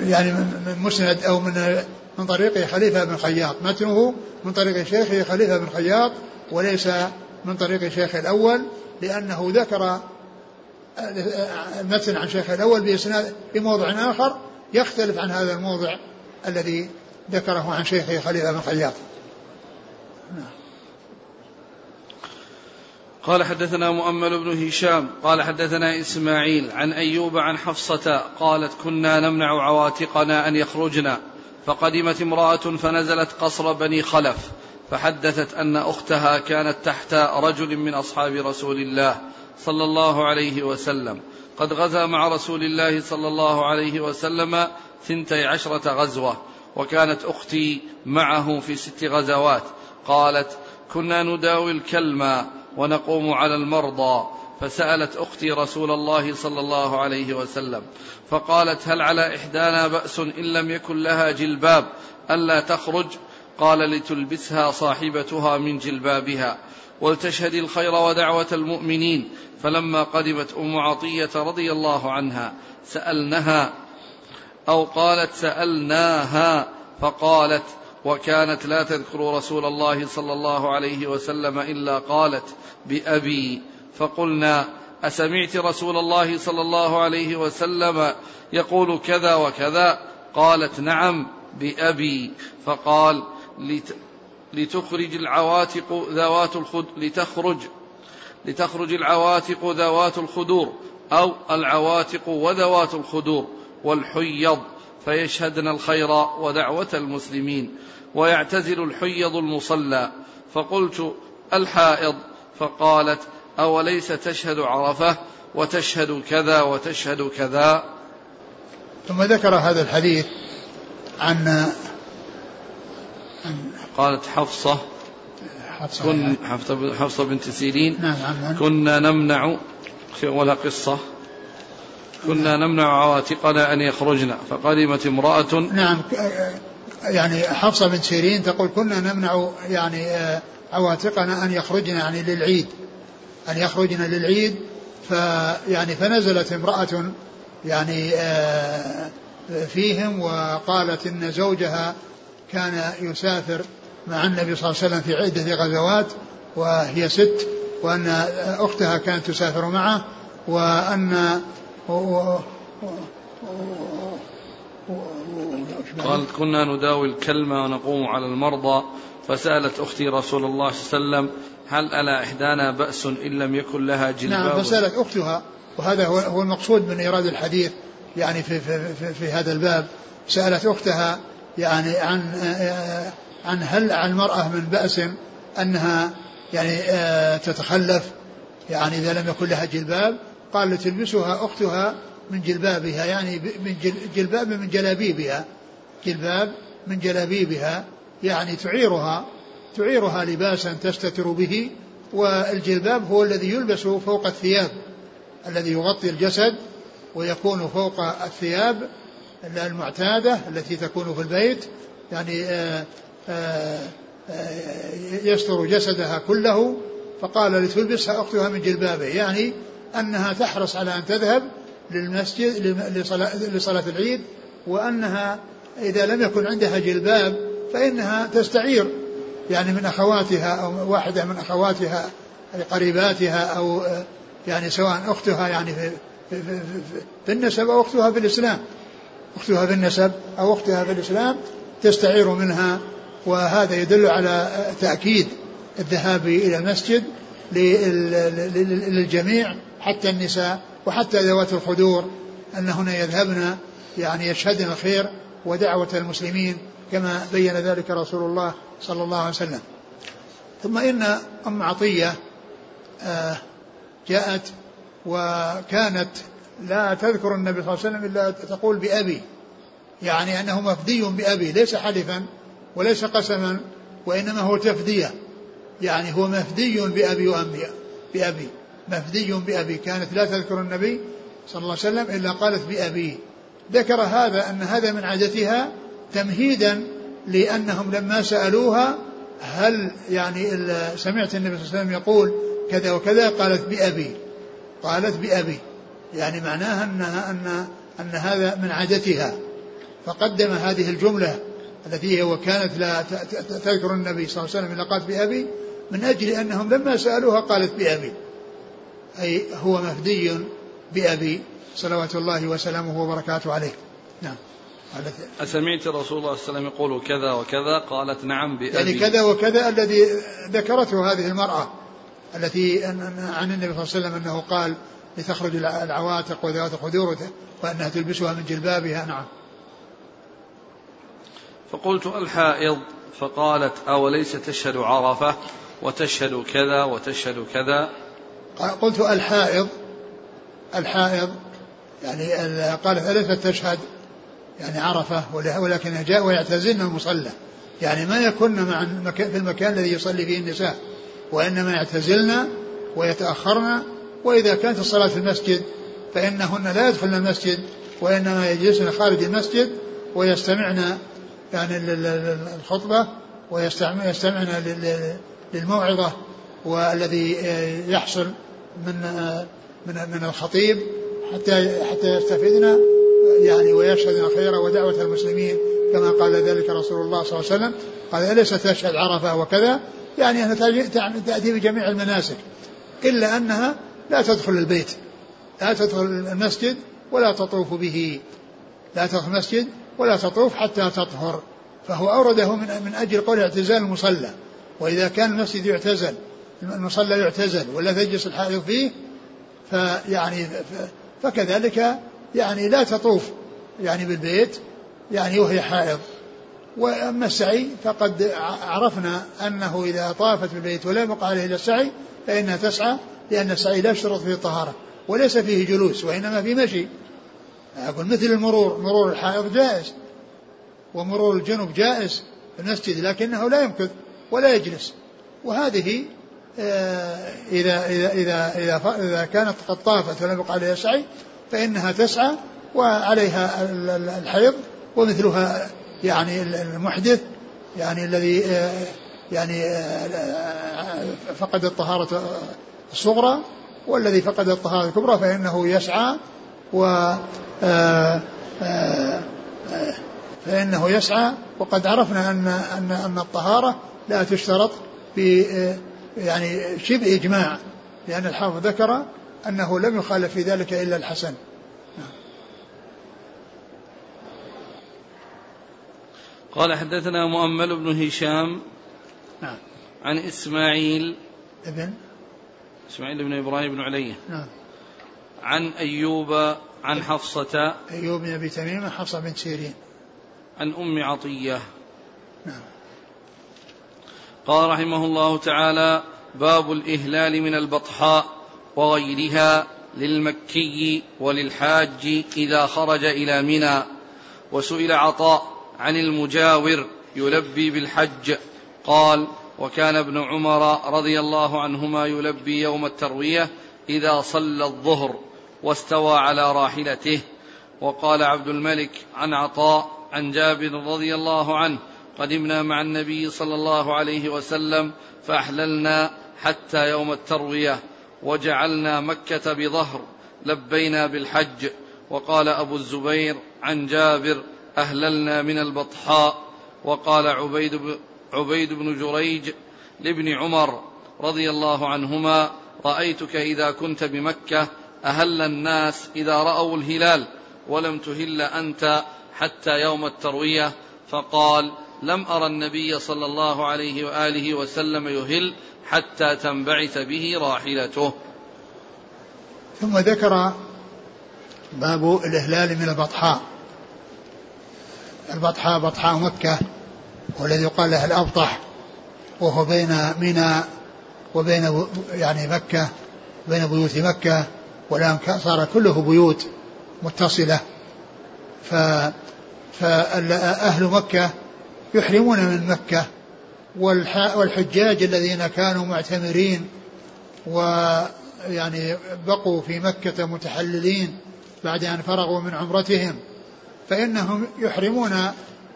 يعني من مسند أو من من طريق خليفة بن خياط. متنه من طريق شيخه خليفة بن خياط وليس من طريق شيخ الأول لأنه ذكر المتن عن شيخه الأول باسناد بموضع آخر يختلف عن هذا الموضع الذي ذكره عن شيخه خليفه بن خياط. نعم. قال حدثنا مؤمل بن هشام قال حدثنا إسماعيل عن أيوب عن حفصة قالت كنا نمنع عواتقنا أن يخرجن فقدمت امرأة فنزلت قصر بني خلف فحدثت أن أختها كانت تحت رجل من أصحاب رسول الله صلى الله عليه وسلم قد غزا مع رسول الله صلى الله عليه وسلم ثنتي عشرة غزوة وكانت أختي معه في ست غزوات. قالت كنا نداوي الكلمة ونقوم على المرضى. فسألت أختي رسول الله صلى الله عليه وسلم فقالت هل على إحدانا بأس إن لم يكن لها جلباب ألا تخرج؟ قال لتلبسها صاحبتها من جلبابها ولتشهد الخير ودعوة المؤمنين. فلما قدمت أم عطية رضي الله عنها سالنها أو قالت سألناها فقالت وكانت لا تذكر رسول الله صلى الله عليه وسلم إلا قالت بأبي. فقلنا أسمعت رسول الله صلى الله عليه وسلم يقول كذا وكذا؟ قالت نعم بأبي. فقال لتخرج العواتق ذوات الخد لتخرج لتخرج العواتق ذوات الخدور أو العواتق وذوات الخدور والحيض فيشهدن الخير ودعوة المسلمين ويعتزل الحيض المصلى. فقلت الحائض فقالت أوليس تشهد عرفة وتشهد كذا وتشهد كذا؟ ثم ذكر هذا الحديث عن, قالت حفصة. حفصة. كن حفصة بنت سيرين. نعم عن كنا نمنع ولا قصة. كنا نمنع عواتقنا أن يخرجن فقدمت امرأة. نعم يعني حفصة بنت سيرين تقول كنا نمنع يعني عواتقنا أن يخرجن يعني للعيد. أن يخرجن للعيد فيعني فنزلت امرأة يعني آه، فيهم وقالت إن زوجها كان يسافر مع النبي صلى الله عليه وسلم في عدة غزوات وهي ست وأن أختها كانت تسافر معه وأن قالت كنا نداوي الكلمة ونقوم على المرضى فسألت أختي رسول الله صلى الله عليه وسلم هل ألا إحدانا بأس إن لم يكن لها جلباب؟ نعم فسألت أختها وهذا هو, المقصود من إيراد الحديث يعني في, في, في, في هذا الباب. سألت أختها يعني عن عن هل على المرأة من بأس أنها يعني آه، تتخلف؟ يعني إذا لم يكن لها جلباب قال تلبسها أختها من جلبابها يعني من جلباب من جلابيبها. جلباب من جلابيبها يعني تعيرها تعيرها لباسا تستتر به والجلباب هو الذي يلبس فوق الثياب الذي يغطي الجسد ويكون فوق الثياب المعتادة التي تكون في البيت. يعني آه، يستر جسدها كله فقال لتلبسها أختها من جلبابه. يعني أنها تحرص على أن تذهب للمسجد لصلاة العيد وأنها إذا لم يكن عندها جلباب فإنها تستعير. يعني من أخواتها أو واحدة من أخواتها قريباتها أو يعني سواء أختها يعني في, في, في, في النسب أو أختها في الإسلام. أختها في النسب أو أختها في الإسلام تستعير منها. وهذا يدل على تأكيد الذهاب إلى المسجد للجميع حتى النساء وحتى ذوات الخدور أنهن يذهبن يعني يشهدن الخير ودعوة المسلمين كما بين ذلك رسول الله صلى الله عليه وسلم. ثم إن أم عطية آه، جاءت وكانت لا تذكر النبي صلى الله عليه وسلم إلا تقول بأبي يعني أنه مفدي بأبي ليس حلفا. وليس قسما وإنما هو تفدية. يعني هو مفدي بأبي وأمي بأبي. مفدي بأبي. كانت لا تذكر النبي صلى الله عليه وسلم إلا قالت بأبي. ذكر هذا أن هذا من عادتها تمهيدا لأنهم لما سألوها هل يعني سمعت النبي صلى الله عليه وسلم يقول كذا وكذا؟ قالت بأبي. قالت بأبي. يعني معناها أنها أن أن هذا من عادتها. فقدم هذه الجملة. التي هي وكانت لا تذكر النبي صلى الله عليه وسلم إلا قالت بأبي من أجل أنهم لما سألوها قالت بأبي. أي هو مفدي بأبي صلوات الله وسلامه وبركاته عليه. نعم. أسمعت رسول الله صلى الله عليه وسلم يقول كذا وكذا؟ قالت نعم بأبي. يعني كذا وكذا الذي ذكرته هذه المرأة التي عن النبي صلى الله عليه وسلم أنه قال لتخرج العواتق وذوات الخدور وأنها تلبسها من جلبابها. نعم. فقلت الحائض فقالت أوليس تشهد عرفة وتشهد كذا وتشهد كذا؟ قلت الحائض الحائض يعني قالت أليست تشهد؟ يعني عرفة ولكن جاء ويعتزلن المصلى. يعني ما يكن مع في المكان الذي يصلي فيه النساء وإنما يعتزلن ويتأخرن وإذا كانت الصلاة في المسجد فإنهن لا يدخلن المسجد وإنما يجلسن خارج المسجد ويستمعن يعني الخطبة ويستمعن للموعظة والذي يحصل من من من الخطيب حتى حتى يستفيدنا يعني ويشهدنا خيرا ودعوة المسلمين كما قال ذلك رسول الله صلى الله عليه وسلم. قال أليس تشهد عرفة وكذا؟ يعني أنها تأتي بجميع المناسك إلا أنها لا تدخل البيت لا تدخل المسجد ولا تطوف به لا تدخل المسجد ولا تطوف حتى تطهر. فهو أورده من, من أجل قول اعتزال المصلى. وإذا كان المسجد يعتزل المصلى يعتزل ولا تجلس الحائض فيه فيعني فكذلك يعني لا تطوف يعني بالبيت يعني وهي حائض. وأما السعي فقد عرفنا أنه إذا طافت بالبيت ولم يقع عليه إلا السعي فإنها تسعى لأن السعي لا يشترط فيه الطهارة وليس فيه جلوس وإنما في مشي. أقول مثل المرور مرور الحائض جائز ومرور الجنوب جائز في المسجد لكنه لا يمكث ولا يجلس. وهذه آه، إذا إذا إذا إذا, إذا كانت قد طافت ولم يقع عليها سعي فإنها تسعى وعليها الحيض ومثلها يعني المحدث يعني الذي آه، يعني آه، فقد الطهارة الصغرى والذي فقد الطهارة الكبرى فإنه يسعى و فإنه يسعى وقد عرفنا أن أن أن الطهارة لا تشترط في يعني شبه إجماع لأن الحافظ ذكر أنه لم يخالف في ذلك إلا الحسن. قال حدثنا مؤمل بن هشام نعم. عن إسماعيل ابن؟ إسماعيل بن إبراهيم بن علية. نعم. عن أيوب عن حفصة. أيوب بن أبي تميم حفصة بنت سيرين. عن أم عطية. نعم. قال رحمه الله تعالى باب الإهلال من البطحاء وغيرها للمكي وللحاج إذا خرج إلى منى وسئل عطاء عن المجاور يلبي بالحج. قال وكان ابن عمر رضي الله عنهما يلبي يوم التروية إذا صلى الظهر. واستوى على راحلته. وقال عبد الملك عن عطاء عن جابر رضي الله عنه قدمنا مع النبي صلى الله عليه وسلم فأحللنا حتى يوم التروية وجعلنا مكة بظهر لبينا بالحج. وقال أبو الزبير عن جابر أهللنا من البطحاء. وقال عبيد عبيد بن جريج لابن عمر رضي الله عنهما رأيتك إذا كنت بمكة أهل الناس إذا رأوا الهلال ولم تهل أنت حتى يوم التروية فقال لم أرى النبي صلى الله عليه وآله وسلم يهل حتى تنبعث به راحلته. ثم ذكر باب الإهلال من البطحاء. البطحاء بطحاء مكة والذي يقال له الأبطح وهو بين منى وبين يعني مكة بين بيوت مكة والآن صار كله بيوت متصلة. ف فأهل مكة يحرمون من مكة. والحجاج الذين كانوا معتمرين ويعني بقوا في مكة متحللين بعد أن فرغوا من عمرتهم. فإنهم يحرمون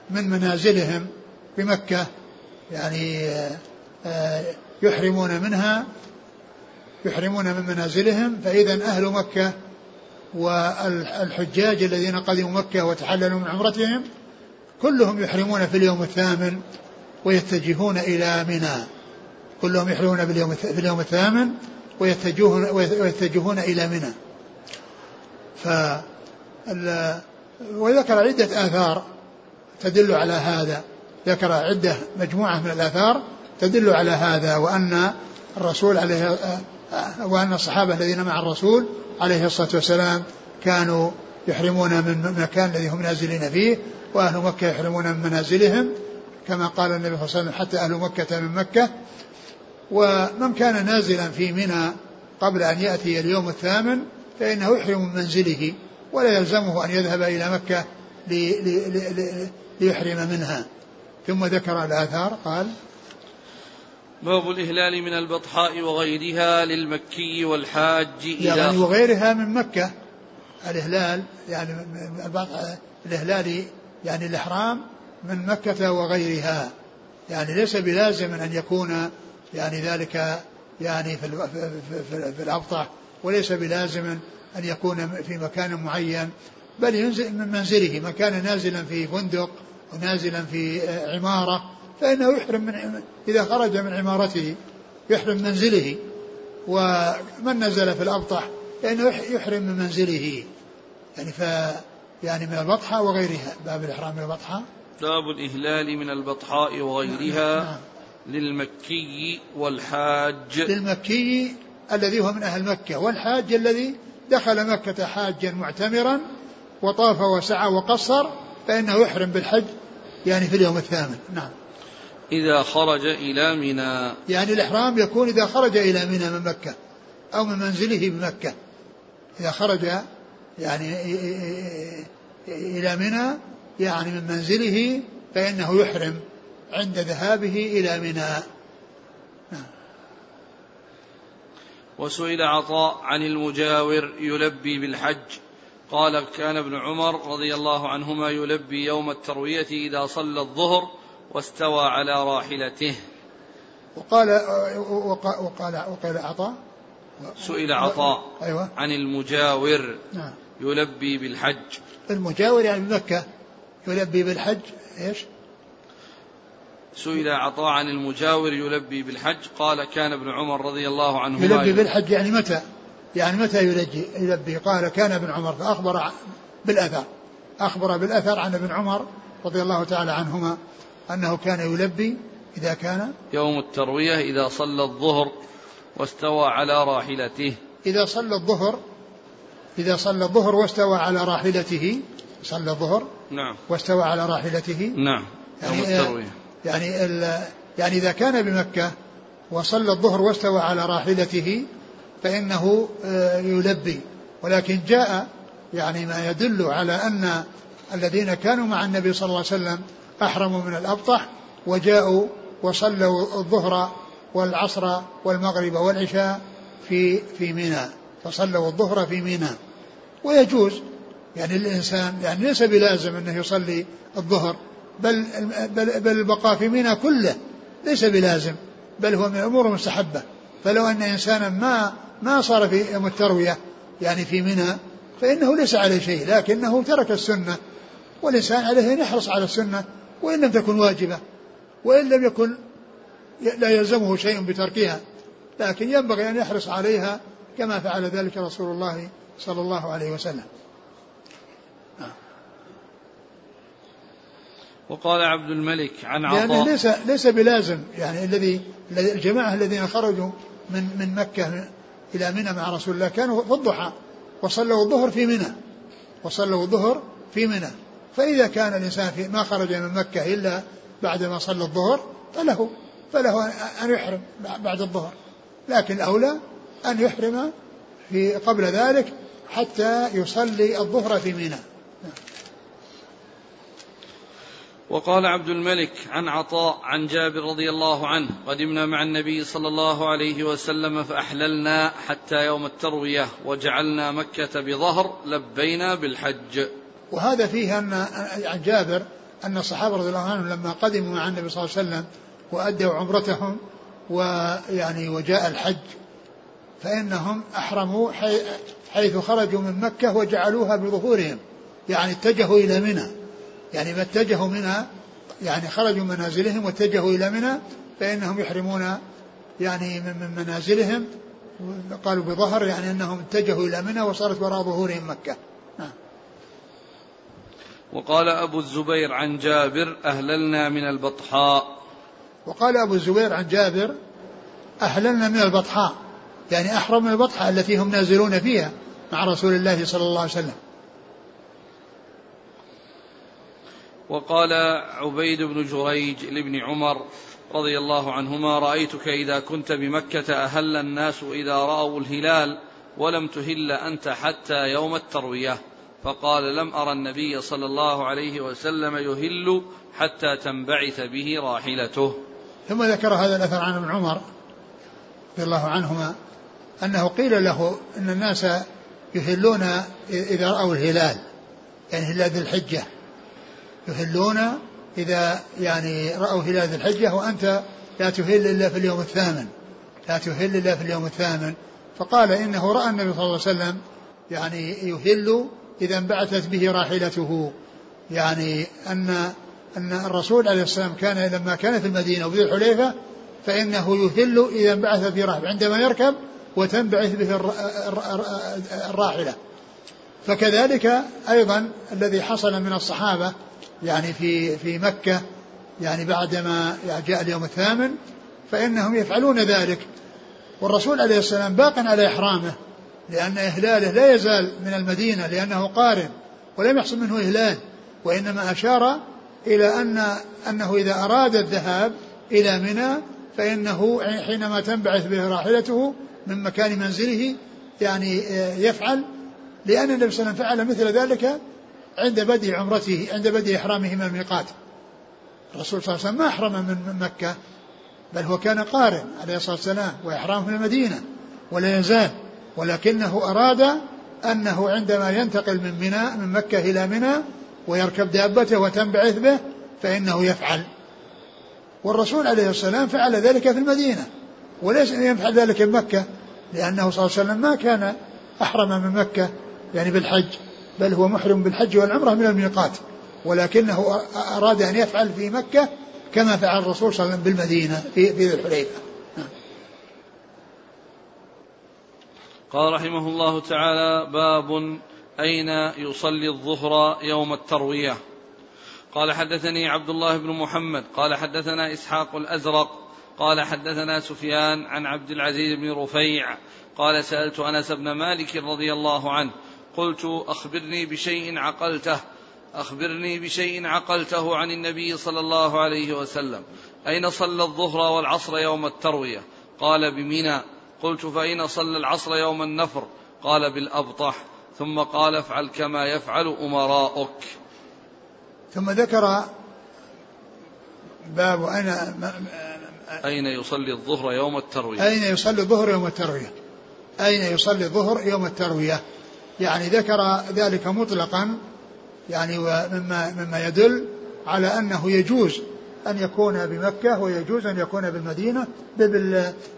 من منازلهم بمكة. يعني آه، يحرمون منها يحرمون من منازلهم فإذا أهل مكة والحجاج الذين قدموا مكة وتحللوا من عمرتهم كلهم يحرمون في اليوم الثامن ويتجهون إلى منى. كلهم يحرمون في اليوم الثامن ويتجهون ويتجهون إلى منى. ف وذكر عدة آثار تدل على هذا. ذكر عدة مجموعة من الآثار تدل على هذا وأن الرسول عليه وأن الصحابة الذين مع الرسول عليه الصلاة والسلام كانوا يحرمون من المكان الذي هم نازلين فيه وأهل مكة يحرمون من منازلهم كما قال النبي صلى الله عليه وسلم حتى أهل مكة من مكة. ومن كان نازلا في منى قبل أن يأتي اليوم الثامن فإنه يحرم من منزله ولا يلزمه أن يذهب إلى مكة ليحرم منها. ثم ذكر الآثار قال باب الإهلال من البطحاء وغيرها للمكي والحاج إذا يعني وغيرها من مكة. الإهلال يعني الإهلال يعني الإحرام من مكة وغيرها. يعني ليس بلازم أن يكون يعني ذلك يعني في في, في الأبطح وليس بلازم أن يكون في مكان معين بل ينزل من منزله من كان نازلا في فندق ونازلا في عمارة. فإنه يحرم من إذا خرج من عمارته يحرم منزله. ومن نزل في الأبطح؟ فإنه يحرم من منزله. يعني ف يعني من البطحاء وغيرها. باب الإحرام من البطحاء باب الإهلال من البطحاء وغيرها نعم. للمكي والحاج. للمكي الذي هو من أهل مكة. والحاج الذي دخل مكة حاجا معتمرا وطاف وسعى وقصر فإنه يحرم بالحج يعني في اليوم الثامن. نعم. إذا خرج إلى منى. يعني الإحرام يكون إذا خرج إلى منى من مكة أو من منزله بمكة إذا خرج يعني إلى منى يعني من منزله فإنه يحرم عند ذهابه إلى منى. وسئل عطاء عن المجاور يلبي بالحج. قال كان ابن عمر رضي الله عنهما يلبي يوم التروية إذا صلى الظهر واستوى على راحلته. وقال وقال وقال عطاء. سئل عطاء أيوة. عن المجاور نعم. يلبي بالحج. المجاور يعني بمكة يلبي بالحج إيش؟ سئل عطاء عن المجاور يلبي بالحج. قال كان ابن عمر رضي الله عنهما يلبي. بالحج يعني متى؟ يعني متى يلجي يلبي؟ قال كان ابن عمر فأخبر بالأثر. أخبر بالأثر عن ابن عمر رضي الله تعالى عنهما. أنه كان يلبي إذا كان يوم التروية إذا صلى الظهر واستوى على راحلته. إذا صلى الظهر إذا صلى الظهر واستوى على راحلته صلى الظهر نعم. واستوى على راحلته. نعم. يعني يوم التروية. يعني يعني إذا كان بمكة وصلى الظهر واستوى على راحلته فإنه آه، يلبي. ولكن جاء يعني ما يدل على أن الذين كانوا مع النبي صلى الله عليه وسلم أحرموا من الأبطح وجاءوا وصلوا الظهر والعصر والمغرب والعشاء في في منى فصلوا الظهر في منى ويجوز يعني الإنسان يعني ليس بلازم أنه يصلي الظهر بل بل, بل البقاء في منى كله ليس بلازم بل هو من الأمور المستحبة. فلو أن إنسانا ما ما صار في يوم التروية يعني في منى فإنه ليس عليه شيء لكنه ترك السنة والإنسان عليه أن يحرص على السنة وإن لم تكن واجبة وإن لم يكن لا يلزمه شيء بتركها لكن ينبغي أن يحرص عليها كما فعل ذلك رسول الله صلى الله عليه وسلم. وقال عبد الملك عن عطاء. لأنه ليس ليس بلازم يعني الذي الجماعة الذين خرجوا من من مكة إلى منى مع رسول الله كانوا في الضحى وصلوا الظهر في منى وصلوا الظهر في منى. فإذا كان الإنسان في ما خرج من مكة إلا بعد ما صلى الظهر فله فله أن يحرم بعد الظهر. لكن الأولى أن يحرم في قبل ذلك حتى يصلي الظهر في منى وقال عبد الملك عن عطاء عن جابر رضي الله عنه قدمنا مع النبي صلى الله عليه وسلم فأحللنا حتى يوم التروية وجعلنا مكة بظهر لبينا بالحج. وهذا فيه أن عن جابر أن الصحابة رضي الله عنهم لما قدموا مع النبي صلى الله عليه وسلم وأدوا عمرتهم ويعني وجاء الحج فإنهم أحرموا حيث خرجوا من مكة وجعلوها بظهورهم يعني اتجهوا إلى منى. يعني ما اتجهوا منها يعني خرجوا من منازلهم واتجهوا إلى منى فإنهم يحرمون يعني من منازلهم. قالوا بظهر يعني أنهم اتجهوا إلى منى وصارت وراء ظهورهم مكة. نعم. وقال أبو الزبير عن جابر أهللنا من البطحاء. وقال أبو الزبير عن جابر أهللنا من البطحاء يعني أحرم من البطحاء التي هم نازلون فيها مع رسول الله صلى الله عليه وسلم. وقال عبيد بن جريج لابن عمر رضي الله عنهما رأيتك إذا كنت بمكة أهل الناس إذا رأوا الهلال ولم تهل أنت حتى يوم التروية. فقال لم أرى النبي صلى الله عليه وسلم يهل حتى تنبعث به راحلته. ثم ذكر هذا الأثر عن ابن عمر رضي الله عنهما أنه قيل له أن الناس يهلون إذا رأوا الهلال يعني هلال ذي الحجة. يهلون إذا يعني رأوا هلال ذي الحجة وأنت لا تهل إلا في اليوم الثامن. لا تهل إلا في اليوم الثامن. فقال إنه رأى النبي صلى الله عليه وسلم يعني يهل إذا انبعثت به راحلته. يعني أن أن الرسول عليه السلام كان لما كان في المدينة وفي الحليفة فإنه يهل إذا انبعث به راحلة عندما يركب وتنبعث به الراحلة. فكذلك أيضا الذي حصل من الصحابة يعني في في مكة يعني بعدما جاء اليوم الثامن فإنهم يفعلون ذلك. والرسول عليه السلام باق على إحرامه. لأن إهلاله لا يزال من المدينة لأنه قارن ولم يحصل منه إهلال وإنما أشار إلى أن أنه إذا أراد الذهاب إلى منى فإنه حينما تنبعث به راحلته من مكان منزله يعني يفعل لأن النبي صلى الله عليه وسلم فعل مثل ذلك عند بدء عمرته عند بدء إحرامه من الميقات. الرسول صلى الله عليه وسلم ما أحرم من مكة بل هو كان قارن عليه الصلاة والسلام وإحرامه من المدينة ولا يزال. ولكنه أراد أنه عندما ينتقل من منى من مكة إلى منى ويركب دابته وتنبعث به فإنه يفعل. والرسول عليه السلام فعل ذلك في المدينة وليس أن يفعل ذلك في مكة لأنه صلى الله عليه وسلم ما كان أحرم من مكة يعني بالحج بل هو محرم بالحج والعمرة من الميقات ولكنه أراد أن يفعل في مكة كما فعل الرسول صلى الله عليه وسلم بالمدينة في في ذي الحليفة. قال رحمه الله تعالى باب أين يصلي الظهر يوم التروية. قال حدثني عبد الله بن محمد قال حدثنا إسحاق الأزرق قال حدثنا سفيان عن عبد العزيز بن رفيع قال سألت أنس بن مالك رضي الله عنه قلت أخبرني بشيء عقلته أخبرني بشيء عقلته عن النبي صلى الله عليه وسلم. أين صلى الظهر والعصر يوم التروية؟ قال بمنى. قلت فأين صلى العصر يوم النفر قال بالأبطح ثم قال افعل كما يفعل أمراؤك. ثم ذكر باب أين أين يصلي الظهر يوم التروية. أين يصلي الظهر يوم التروية؟ أين يصلي الظهر يوم التروية؟ يعني ذكر ذلك مطلقا يعني ومما مما يدل على أنه يجوز أن يكون بمكة ويجوز أن يكون بالمدينة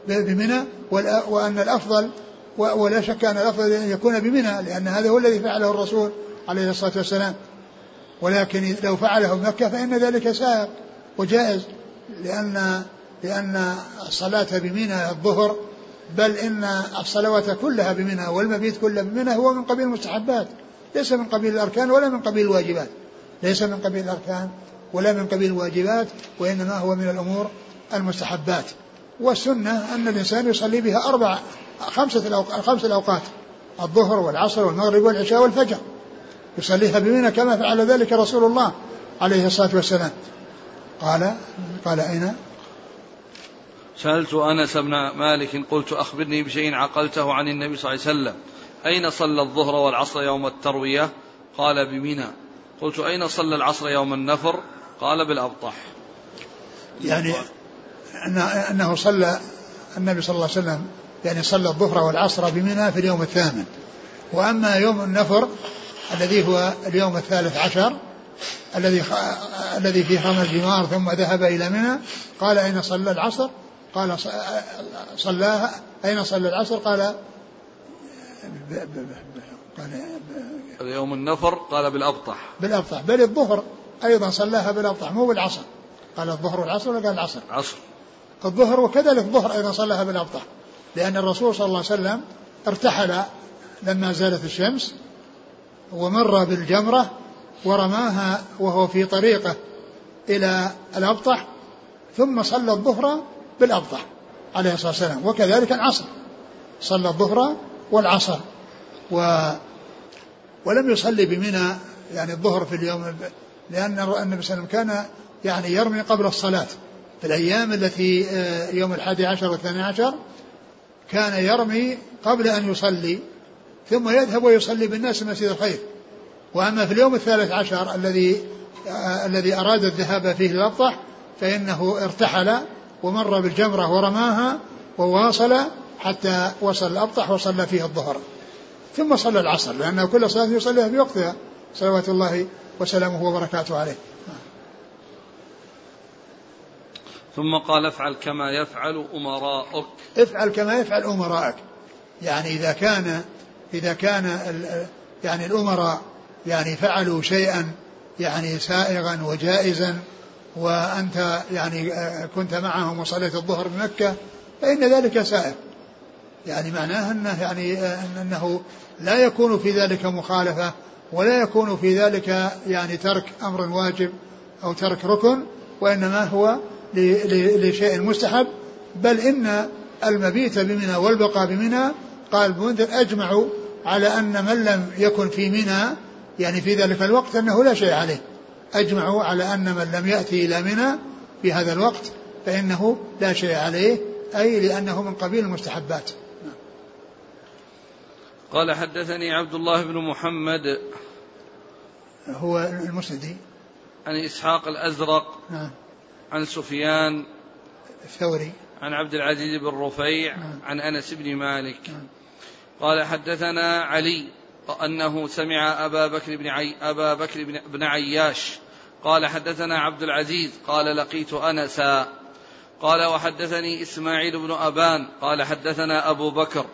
بمنى وأن الأفضل ولا شك أن الأفضل أن يكون بمنى لأن هذا هو الذي فعله الرسول عليه الصلاة والسلام. ولكن لو فعله بمكة فإن ذلك سائق وجائز لأن لأن الصلاة بمنى الظهر بل إن الصلوات كلها بمنى والمبيت كله بمنى هو من قبيل المستحبات ليس من قبيل الأركان ولا من قبيل الواجبات. ليس من قبيل الأركان ولا من قبيل الواجبات وإنما هو من الأمور المستحبات. والسنة أن الإنسان يصلي بها أربع خمسة الأوقات, خمس الأوقات الظهر والعصر والمغرب والعشاء والفجر. يصليها بمنى كما فعل ذلك رسول الله عليه الصلاة والسلام. قال قال أين؟ سألت أنس بن مالك قلت أخبرني بشيء عقلته عن النبي صلى الله عليه وسلم. أين صلى الظهر والعصر يوم التروية؟ قال بمنى. قلت أين صلى العصر يوم النفر؟ قال بالأبطح. يعني أنه صلى النبي صلى الله عليه وسلم يعني صلى الظهر والعصر بمنى في اليوم الثامن. وأما يوم النفر الذي هو اليوم الثالث عشر الذي الذي فيه رمى الجمار ثم ذهب إلى منى قال أين صلى العصر؟ قال صلاها. أين صلى العصر؟ قال قال يوم النفر قال بالأبطح. بالأبطح. بل الظهر أيضا صلاها بالأبطح مو بالعصر. قال الظهر والعصر ولا قال العصر؟ عصر الظهر وكذلك الظهر أيضا صلاها بالأبطح. لأن الرسول صلى الله عليه وسلم ارتحل لما زالت الشمس ومر بالجمرة ورماها وهو في طريقه إلى الأبطح ثم صلى الظهر بالأبطح عليه الصلاة والسلام. وكذلك العصر. صلى الظهر والعصر. و ولم يصلي بمنى يعني الظهر في اليوم لأن النبي صلى الله عليه وسلم كان يعني يرمي قبل الصلاة. في الأيام التي آه، يوم الحادي عشر والثاني عشر كان يرمي قبل أن يصلي ثم يذهب ويصلي بالناس مسجد الخير. وأما في اليوم الثالث عشر الذي آه الذي أراد الذهاب فيه للأبطح فإنه ارتحل ومر بالجمرة ورماها وواصل حتى وصل الأبطح وصلى فيه الظهر. ثم صلى العصر لأنه كل صلاة يصليها في وقتها صلوات الله وسلامه وبركاته عليه. ثم قال افعل كما يفعل أمراؤك. افعل كما يفعل أمراءك. يعني إذا كان إذا كان يعني الأمراء يعني فعلوا شيئا يعني سائغا وجائزا وأنت يعني كنت معهم وصليت الظهر بمكة فإن ذلك سائغ. يعني معناه أنه يعني أنه لا يكون في ذلك مخالفة ولا يكون في ذلك يعني ترك أمر واجب أو ترك ركن وإنما هو لشيء مستحب. بل إن المبيت بمنى والبقاء بمنى قال المنذر أجمعوا على أن من لم يكن في منى يعني في ذلك الوقت أنه لا شيء عليه. أجمعوا على أن من لم يأتي إلى منى في هذا الوقت فإنه لا شيء عليه أي لأنه من قبيل المستحبات. قال حدثني عبد الله بن محمد هو المسندي. عن إسحاق الأزرق نعم. عن سفيان الثوري. عن عبد العزيز بن رفيع نعم. عن أنس بن مالك. نعم. قال حدثنا علي أنه سمع أبا بكر بن عي أبا بكر بن عياش. قال حدثنا عبد العزيز قال لقيت أنسا. قال وحدثني إسماعيل بن أبان قال حدثنا أبو بكر.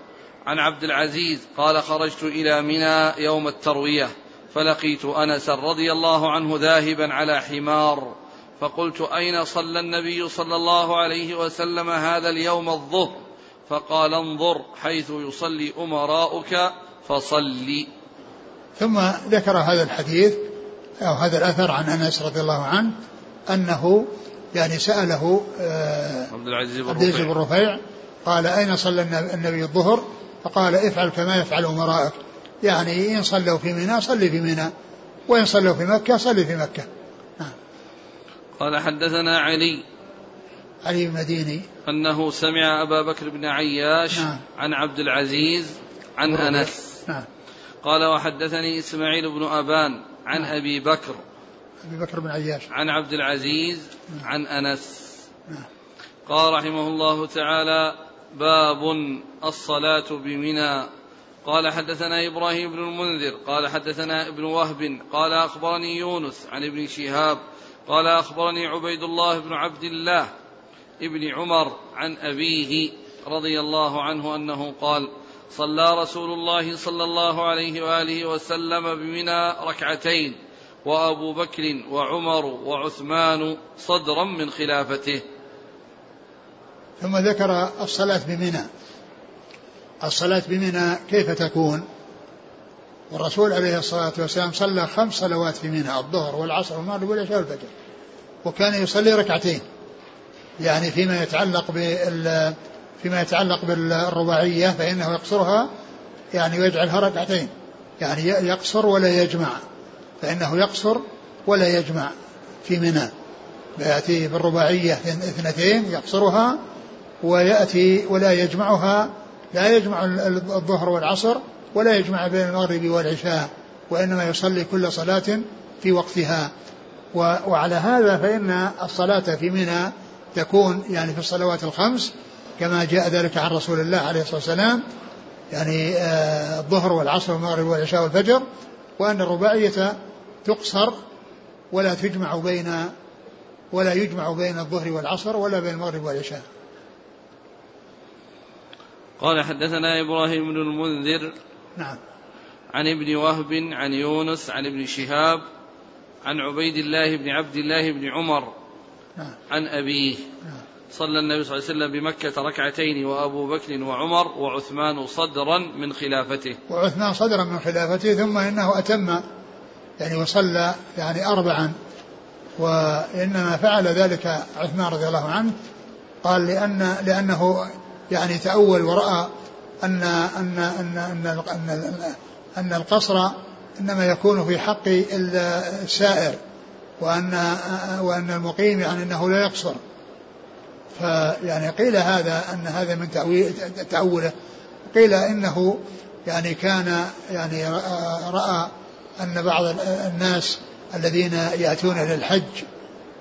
عن عبد العزيز قال خرجت إلى منى يوم التروية فلقيت أنسا رضي الله عنه ذاهبا على حمار فقلت أين صلى النبي صلى الله عليه وسلم هذا اليوم الظهر؟ فقال انظر حيث يصلي أمراؤك فصلي. ثم ذكر هذا الحديث أو هذا الأثر عن أنس رضي الله عنه أنه يعني سأله آه، عبد العزيز بن عبد العزيز بن رفيع قال أين صلى النبي الظهر؟ فقال افعل كما يفعل أمراءك يعني إن صلوا في منى صلي في منى وإن صلوا في مكة صلي في مكة نعم. قال حدثنا علي علي المديني أنه سمع أبا بكر بن عياش نعم. عن عبد العزيز عن أنس نعم. قال وحدثني إسماعيل بن أبان عن نعم. أبي بكر أبي بكر بن عياش عن عبد العزيز نعم. عن أنس نعم. قال رحمه الله تعالى باب الصلاة بمنى. قال حدثنا إبراهيم بن المنذر قال حدثنا ابن وهب قال أخبرني يونس عن ابن شهاب قال أخبرني عبيد الله بن عبد الله ابن عمر عن أبيه رضي الله عنه أنه قال صلى رسول الله صلى الله عليه وآله وسلم بمنى ركعتين وأبو بكر وعمر وعثمان صدرا من خلافته. ثم ذكر الصلاة بمنى. الصلاة بمنى كيف تكون؟ والرسول عليه الصلاة والسلام صلى خمس صلوات في منى الظهر والعصر والمغرب والعشاء والفجر. وكان يصلي ركعتين. يعني فيما يتعلق بال فيما يتعلق بالرباعية فإنه يقصرها يعني ويجعلها ركعتين. يعني يقصر ولا يجمع. فإنه يقصر ولا يجمع في منى. فيأتي بالرباعية اثنتين يقصرها ويأتي ولا يجمعها لا يجمع الظهر والعصر ولا يجمع بين المغرب والعشاء وإنما يصلي كل صلاة في وقتها. وعلى هذا فإن الصلاة في منى تكون يعني في الصلوات الخمس كما جاء ذلك عن رسول الله عليه الصلاة والسلام يعني آه، الظهر والعصر والمغرب والعشاء والفجر وأن الرباعية تقصر ولا تجمع بين ولا يجمع بين الظهر والعصر ولا بين المغرب والعشاء. قال حدثنا إبراهيم بن المنذر نعم. عن ابن وهب عن يونس عن ابن شهاب عن عبيد الله بن عبد الله بن عمر نعم. عن أبيه. نعم. صلى النبي صلى الله عليه وسلم بمكة ركعتين وأبو بكر وعمر وعثمان صدرا من خلافته. وعثمان صدرا من خلافته ثم إنه أتم يعني وصلى يعني أربعا. وإنما فعل ذلك عثمان رضي الله عنه. قال لأن لأنه يعني تأول ورأى أن أن أن أن أن, أن القصر إنما يكون في حق السائر وأن وأن المقيم يعني أنه لا يقصر. فيعني قيل هذا أن هذا من تأويل تأوله. قيل إنه يعني كان يعني رأى أن بعض الناس الذين يأتون إلى الحج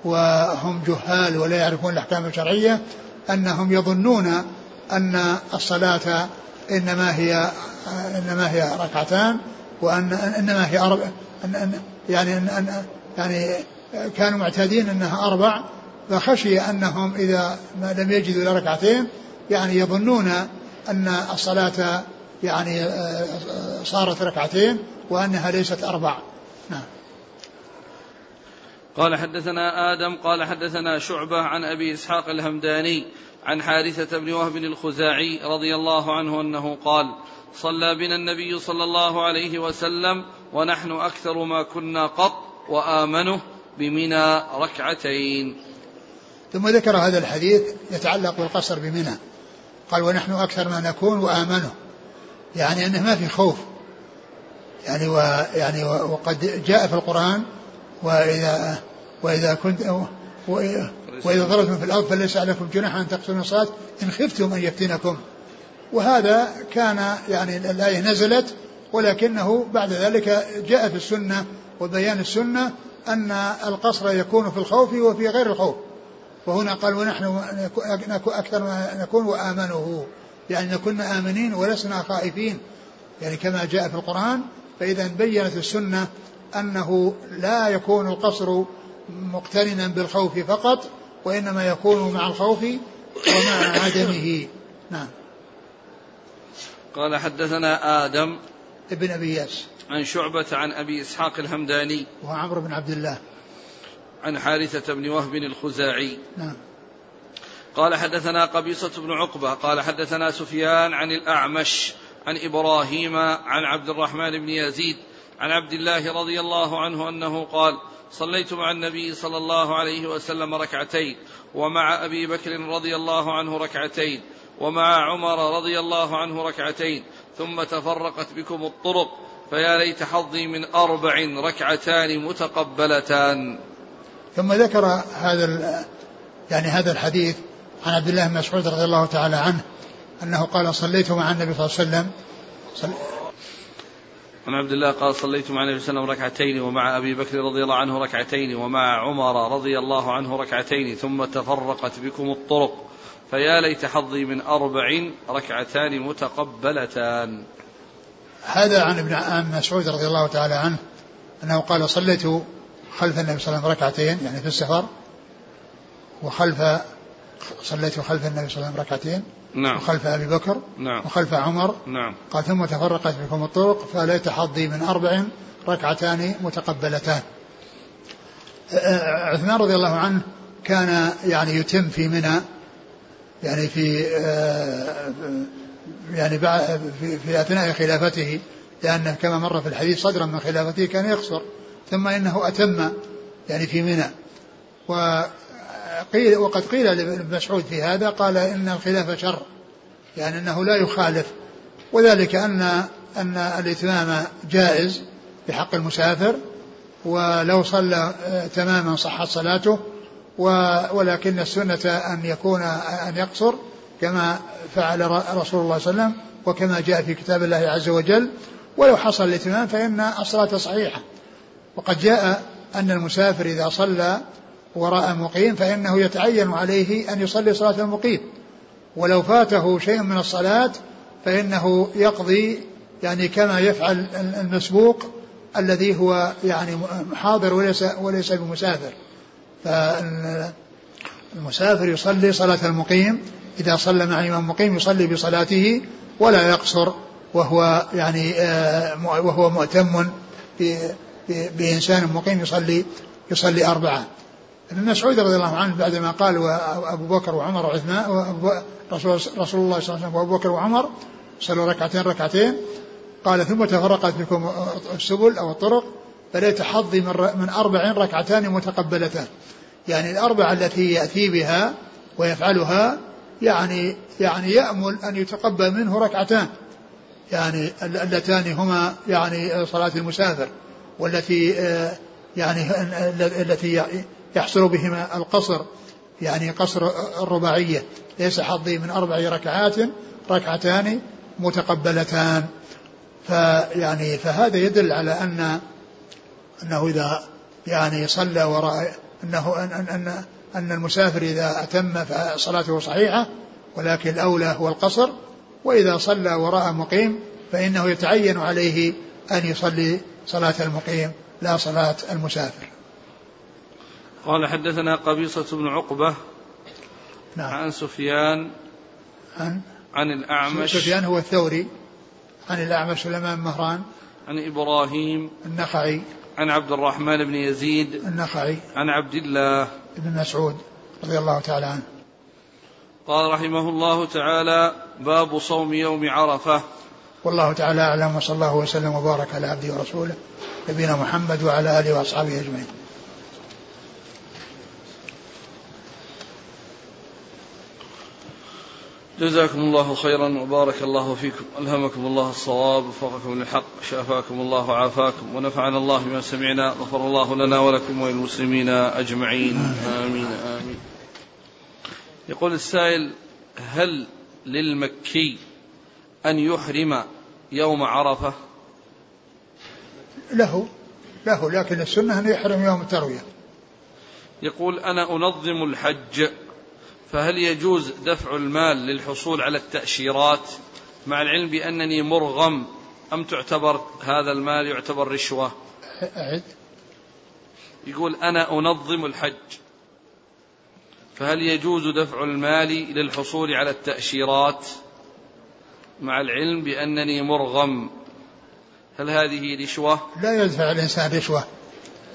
وهم جهال ولا يعرفون الأحكام الشرعية أنهم يظنون أن الصلاة إنما هي إنما هي ركعتان وأن إنما هي أربع أن يعني أن يعني كانوا معتادين أنها أربع فخشي أنهم إذا ما لم يجدوا ركعتين يعني يظنون أن الصلاة يعني صارت ركعتين وأنها ليست أربع. نعم. قال حدثنا آدم قال حدثنا شعبة عن أبي إسحاق الهمداني عن حارثة بن وهب الخزاعي رضي الله عنه أنه قال صلى بنا النبي صلى الله عليه وسلم ونحن أكثر ما كنا قط وآمنه بمنى ركعتين. ثم ذكر هذا الحديث يتعلق بالقصر بمنى. قال ونحن أكثر ما نكون وآمنه. يعني أنه ما في خوف. يعني ويعني وقد جاء في القرآن وإذا وإذا كنت وإذا ضربتم في الأرض فليس عليكم جناح أن تقتلوا الصلاة إن خفتم أن يفتنكم. وهذا كان يعني الآية نزلت ولكنه بعد ذلك جاء في السنة وبيان السنة أن القصر يكون في الخوف وفي غير الخوف. وهنا قال ونحن أكثر ما نكون وآمنه. يعني نكون آمنين ولسنا خائفين. يعني كما جاء في القرآن فإذا بينت السنة أنه لا يكون القصر مقترنا بالخوف فقط وإنما يكون مع الخوف ومع عدمه. نعم. قال حدثنا آدم ابن أبي ياس. عن شعبة عن أبي إسحاق الهمداني. وعمرو بن عبد الله. عن حارثة بن وهب الخزاعي. نعم. قال حدثنا قبيصة بن عقبة. قال حدثنا سفيان عن الأعمش عن إبراهيم عن عبد الرحمن بن يزيد عن عبد الله رضي الله عنه أنه قال صليت مع النبي صلى الله عليه وسلم ركعتين ومع أبي بكر رضي الله عنه ركعتين ومع عمر رضي الله عنه ركعتين ثم تفرقت بكم الطرق فيا ليت حظي من أربع ركعتان متقبلتان. ثم ذكر هذا يعني هذا الحديث عن عبد الله بن مسعود رضي الله تعالى عنه أنه قال صليت مع النبي صلى الله عليه وسلم صل... عن عبد الله قال صليت مع النبي صلى الله عليه وسلم ركعتين ومع أبي بكر رضي الله عنه ركعتين ومع عمر رضي الله عنه ركعتين ثم تفرقت بكم الطرق فيا ليت حظي من أربع ركعتان متقبلتان. هذا عن ابن مسعود رضي الله تعالى عنه أنه قال صليت خلف النبي صلى الله عليه وسلم ركعتين يعني في السفر وخلف صليت خلف النبي صلى الله عليه وسلم ركعتين نعم. وخلف أبي بكر نعم. وخلف عمر. نعم. قال ثم تفرقت بكم الطرق فليت حظي من أربع ركعتان متقبلتان. عثمان رضي الله عنه كان يعني يتم في منى يعني في يعني في, في أثناء خلافته لأنه كما مر في الحديث صدرا من خلافته كان يقصر ثم إنه أتم يعني في منى. وقيل وقد قيل لابن مسعود في هذا قال إن الخلاف شر يعني إنه لا يخالف. وذلك ان أن الإتمام جائز بحق المسافر ولو صلى تماما صحت صلاته ولكن السنة أن يكون أن يقصر كما فعل رسول الله صلى الله عليه وسلم وكما جاء في كتاب الله عز وجل. ولو حصل الإتمام فإن الصلاة صحيحة. وقد جاء أن المسافر إذا صلى وراء مقيم فإنه يتعين عليه أن يصلي صلاة المقيم. ولو فاته شيء من الصلاة فإنه يقضي يعني كما يفعل المسبوق الذي هو يعني حاضر وليس وليس بمسافر. فالمسافر يصلي صلاة المقيم. إذا صلى مع إمام مقيم يصلي بصلاته ولا يقصر وهو يعني آه، وهو مؤتم بإنسان مقيم يصلي يصلي أربعة. ابن مسعود رضي الله عنه بعدما قال وأبو بكر وعمر وعثمان رسول, رسول الله صلى الله عليه وسلم وأبو بكر وعمر صلوا ركعتين ركعتين. قال ثم تفرقت بكم السبل أو الطرق فليت حظي من أربع ركعتان متقبلتان. يعني الأربعة التي يأتي بها ويفعلها يعني يعني يأمل أن يتقبل منه ركعتان. يعني اللتان هما يعني صلاة المسافر والتي آه، يعني التي يحصل بهما القصر يعني قصر الرباعية. ليس حظي من أربع ركعات ركعتان متقبلتان. فيعني فهذا يدل على أن أنه إذا يعني صلى وراء أنه أن, أن, أن, أن المسافر إذا أتم فصلاته صحيحة ولكن الأولى هو القصر. وإذا صلى وراء مقيم فإنه يتعين عليه أن يصلي صلاة المقيم لا صلاة المسافر. قال حدثنا قبيصة بن عقبة نعم. عن سفيان عن عن الأعمش. سفيان هو الثوري. عن الأعمش سليمان مهران. عن إبراهيم. النخعي. عن عبد الرحمن بن يزيد. النخعي. عن عبد الله. بن مسعود رضي الله تعالى عنه. قال رحمه الله تعالى باب صوم يوم عرفة. والله تعالى أعلم وصلى الله وسلم وبارك على عبده ورسوله نبينا محمد وعلى آله وأصحابه أجمعين. جزاكم الله خيرا وبارك الله فيكم. ألهمكم الله الصواب وفقكم للحق شافاكم الله وعافاكم ونفعنا الله بما سمعنا غفر الله لنا ولكم وللمسلمين أجمعين. آمين آمين. يقول السائل هل للمكي أن يحرم يوم عرفة؟ له له لكن السنة أن يحرم يوم التروية. يقول أنا أنظم الحج. فهل يجوز دفع المال للحصول على التأشيرات مع العلم بأنني مرغم؟ أم تعتبر هذا المال يعتبر رشوة؟ أعد. يقول أنا أنظم الحج. فهل يجوز دفع المال للحصول على التأشيرات مع العلم بأنني مرغم؟ هل هذه رشوة؟ لا يدفع الإنسان رشوة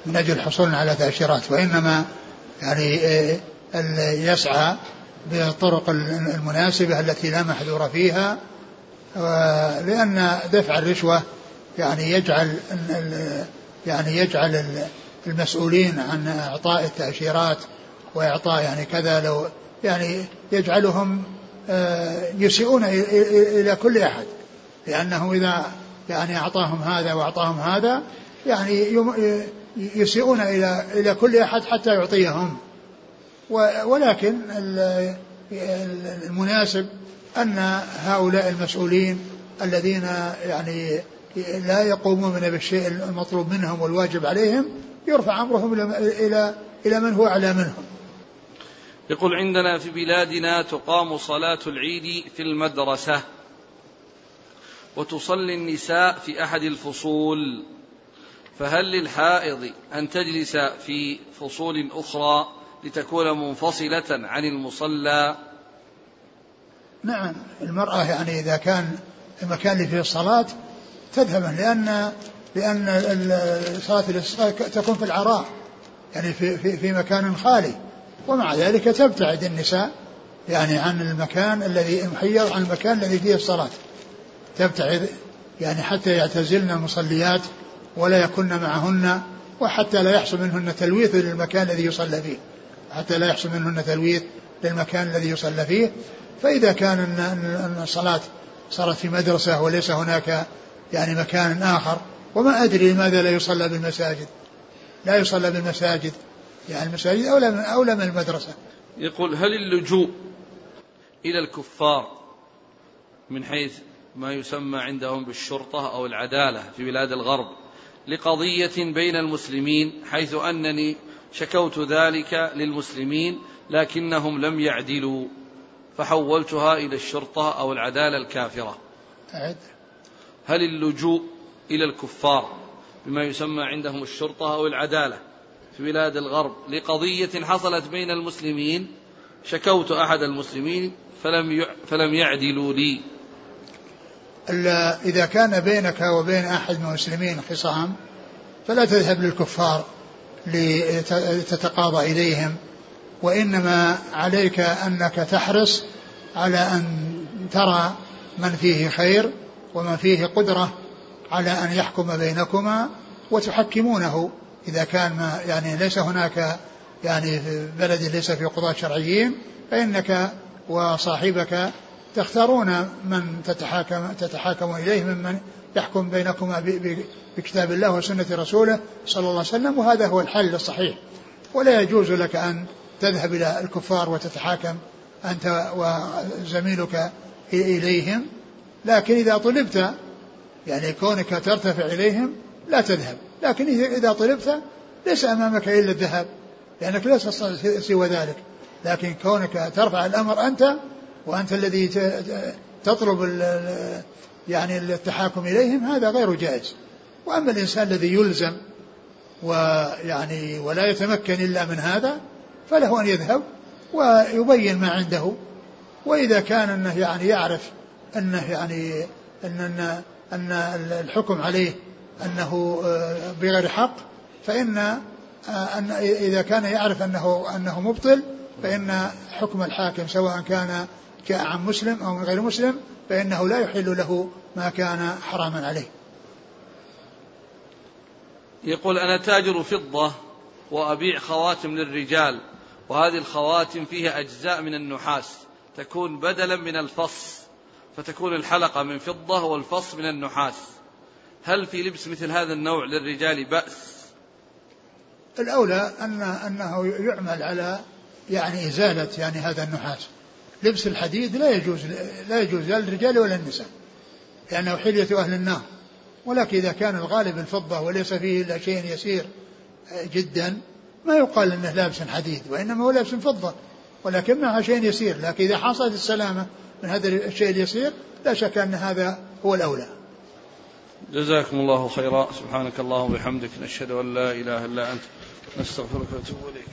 من أجل الحصول على تأشيرات وإنما يعني يسعى بالطرق المناسبة التي لا محذور فيها لأن دفع الرشوة يعني يجعل يعني يجعل المسؤولين عن إعطاء التأشيرات وإعطاء يعني كذا لو يعني يجعلهم آه، يسيئون إلى كل أحد. لأنه إذا يعني أعطاهم هذا وأعطاهم هذا يعني يسيئون إلى إلى كل أحد حتى يعطيهم. ولكن المناسب أن هؤلاء المسؤولين الذين يعني لا يقومون بالشيء المطلوب منهم والواجب عليهم يرفع أمرهم إلى إلى من هو أعلى منهم. يقول عندنا في بلادنا تقام صلاة العيد في المدرسة وتصلي النساء في أحد الفصول فهل للحائض أن تجلس في فصول أخرى؟ لتكون منفصلة عن المصلى. نعم المرأة يعني إذا كان المكان اللي فيه الصلاة تذهب لأن لأن صلاة تكون في العراء يعني في, في, في مكان خالي. ومع ذلك تبتعد النساء يعني عن المكان الذي محيض عن المكان الذي فيه الصلاة. تبتعد يعني حتى يعتزلن المصليات ولا يكن معهن وحتى لا يحصل منهن تلويث للمكان الذي يصلى فيه. حتى لا يحصل منهن تلويث للمكان الذي يصلى فيه. فإذا كان أن الصلاة صارت في مدرسة وليس هناك يعني مكان آخر وما أدري لماذا لا يصلى بالمساجد. لا يصلى بالمساجد. يعني المساجد أولى من أولى من المدرسة. يقول هل اللجوء إلى الكفار من حيث ما يسمى عندهم بالشرطة أو العدالة في بلاد الغرب لقضية بين المسلمين حيث أنني شكوت ذلك للمسلمين لكنهم لم يعدلوا فحولتها إلى الشرطة أو العدالة الكافرة. أعد. هل اللجوء إلى الكفار بما يسمى عندهم الشرطة أو العدالة في بلاد الغرب لقضية حصلت بين المسلمين؟ شكوت أحد المسلمين فلم فلم يعدلوا لي. إذا كان بينك وبين أحد من المسلمين خصام فلا تذهب للكفار. لتتقاضى إليهم وإنما عليك أنك تحرص على أن ترى من فيه خير ومن فيه قدرة على أن يحكم بينكما وتحكمونه. إذا كان ما يعني ليس هناك يعني في بلد ليس فيه قضاة شرعيين فإنك وصاحبك تختارون من تتحاكم تتحاكم إليه ممن يحكم بينكما بكتاب الله وسنة رسوله صلى الله عليه وسلم وهذا هو الحل الصحيح. ولا يجوز لك أن تذهب إلى الكفار وتتحاكم أنت وزميلك إليهم لكن إذا طلبت يعني كونك ترتفع إليهم لا تذهب. لكن إذا طلبت ليس أمامك إلا الذهاب لأنك ليس سوى ذلك. لكن كونك ترفع الأمر أنت وأنت الذي تطلب يعني التحاكم إليهم هذا غير جائز. وأما الإنسان الذي يلزم ويعني ولا يتمكن إلا من هذا فله أن يذهب ويبين ما عنده. وإذا كان أنه يعني يعرف أنه يعني أن أن, أن الحكم عليه أنه آه، بغير حق فإن آه، أن إذا كان يعرف أنه أنه مبطل فإن حكم الحاكم سواء كان جاء عن مسلم أو من غير مسلم فإنه لا يحل له ما كان حراما عليه. يقول أنا تاجر فضة وأبيع خواتم للرجال وهذه الخواتم فيها أجزاء من النحاس تكون بدلا من الفص فتكون الحلقة من فضة والفص من النحاس. هل في لبس مثل هذا النوع للرجال بأس؟ الأولى أن أنه يعمل على يعني إزالة يعني هذا النحاس. لبس الحديد لا يجوز لا يجوز لا للرجال ولا النساء لأنه حلية أهل النار ولكن إذا كان الغالب الفضة وليس فيه إلا شيء يسير جدا ما يقال إنه لابس حديد وإنما هو لابس فضة ولكن معها شيء يسير لكن إذا حصلت السلامة من هذا الشيء اليسير لا شك أن هذا هو الأولى. جزاكم الله خيرا سبحانك اللهم وبحمدك نشهد أن لا إله إلا أنت نستغفرك ونتوب إليك.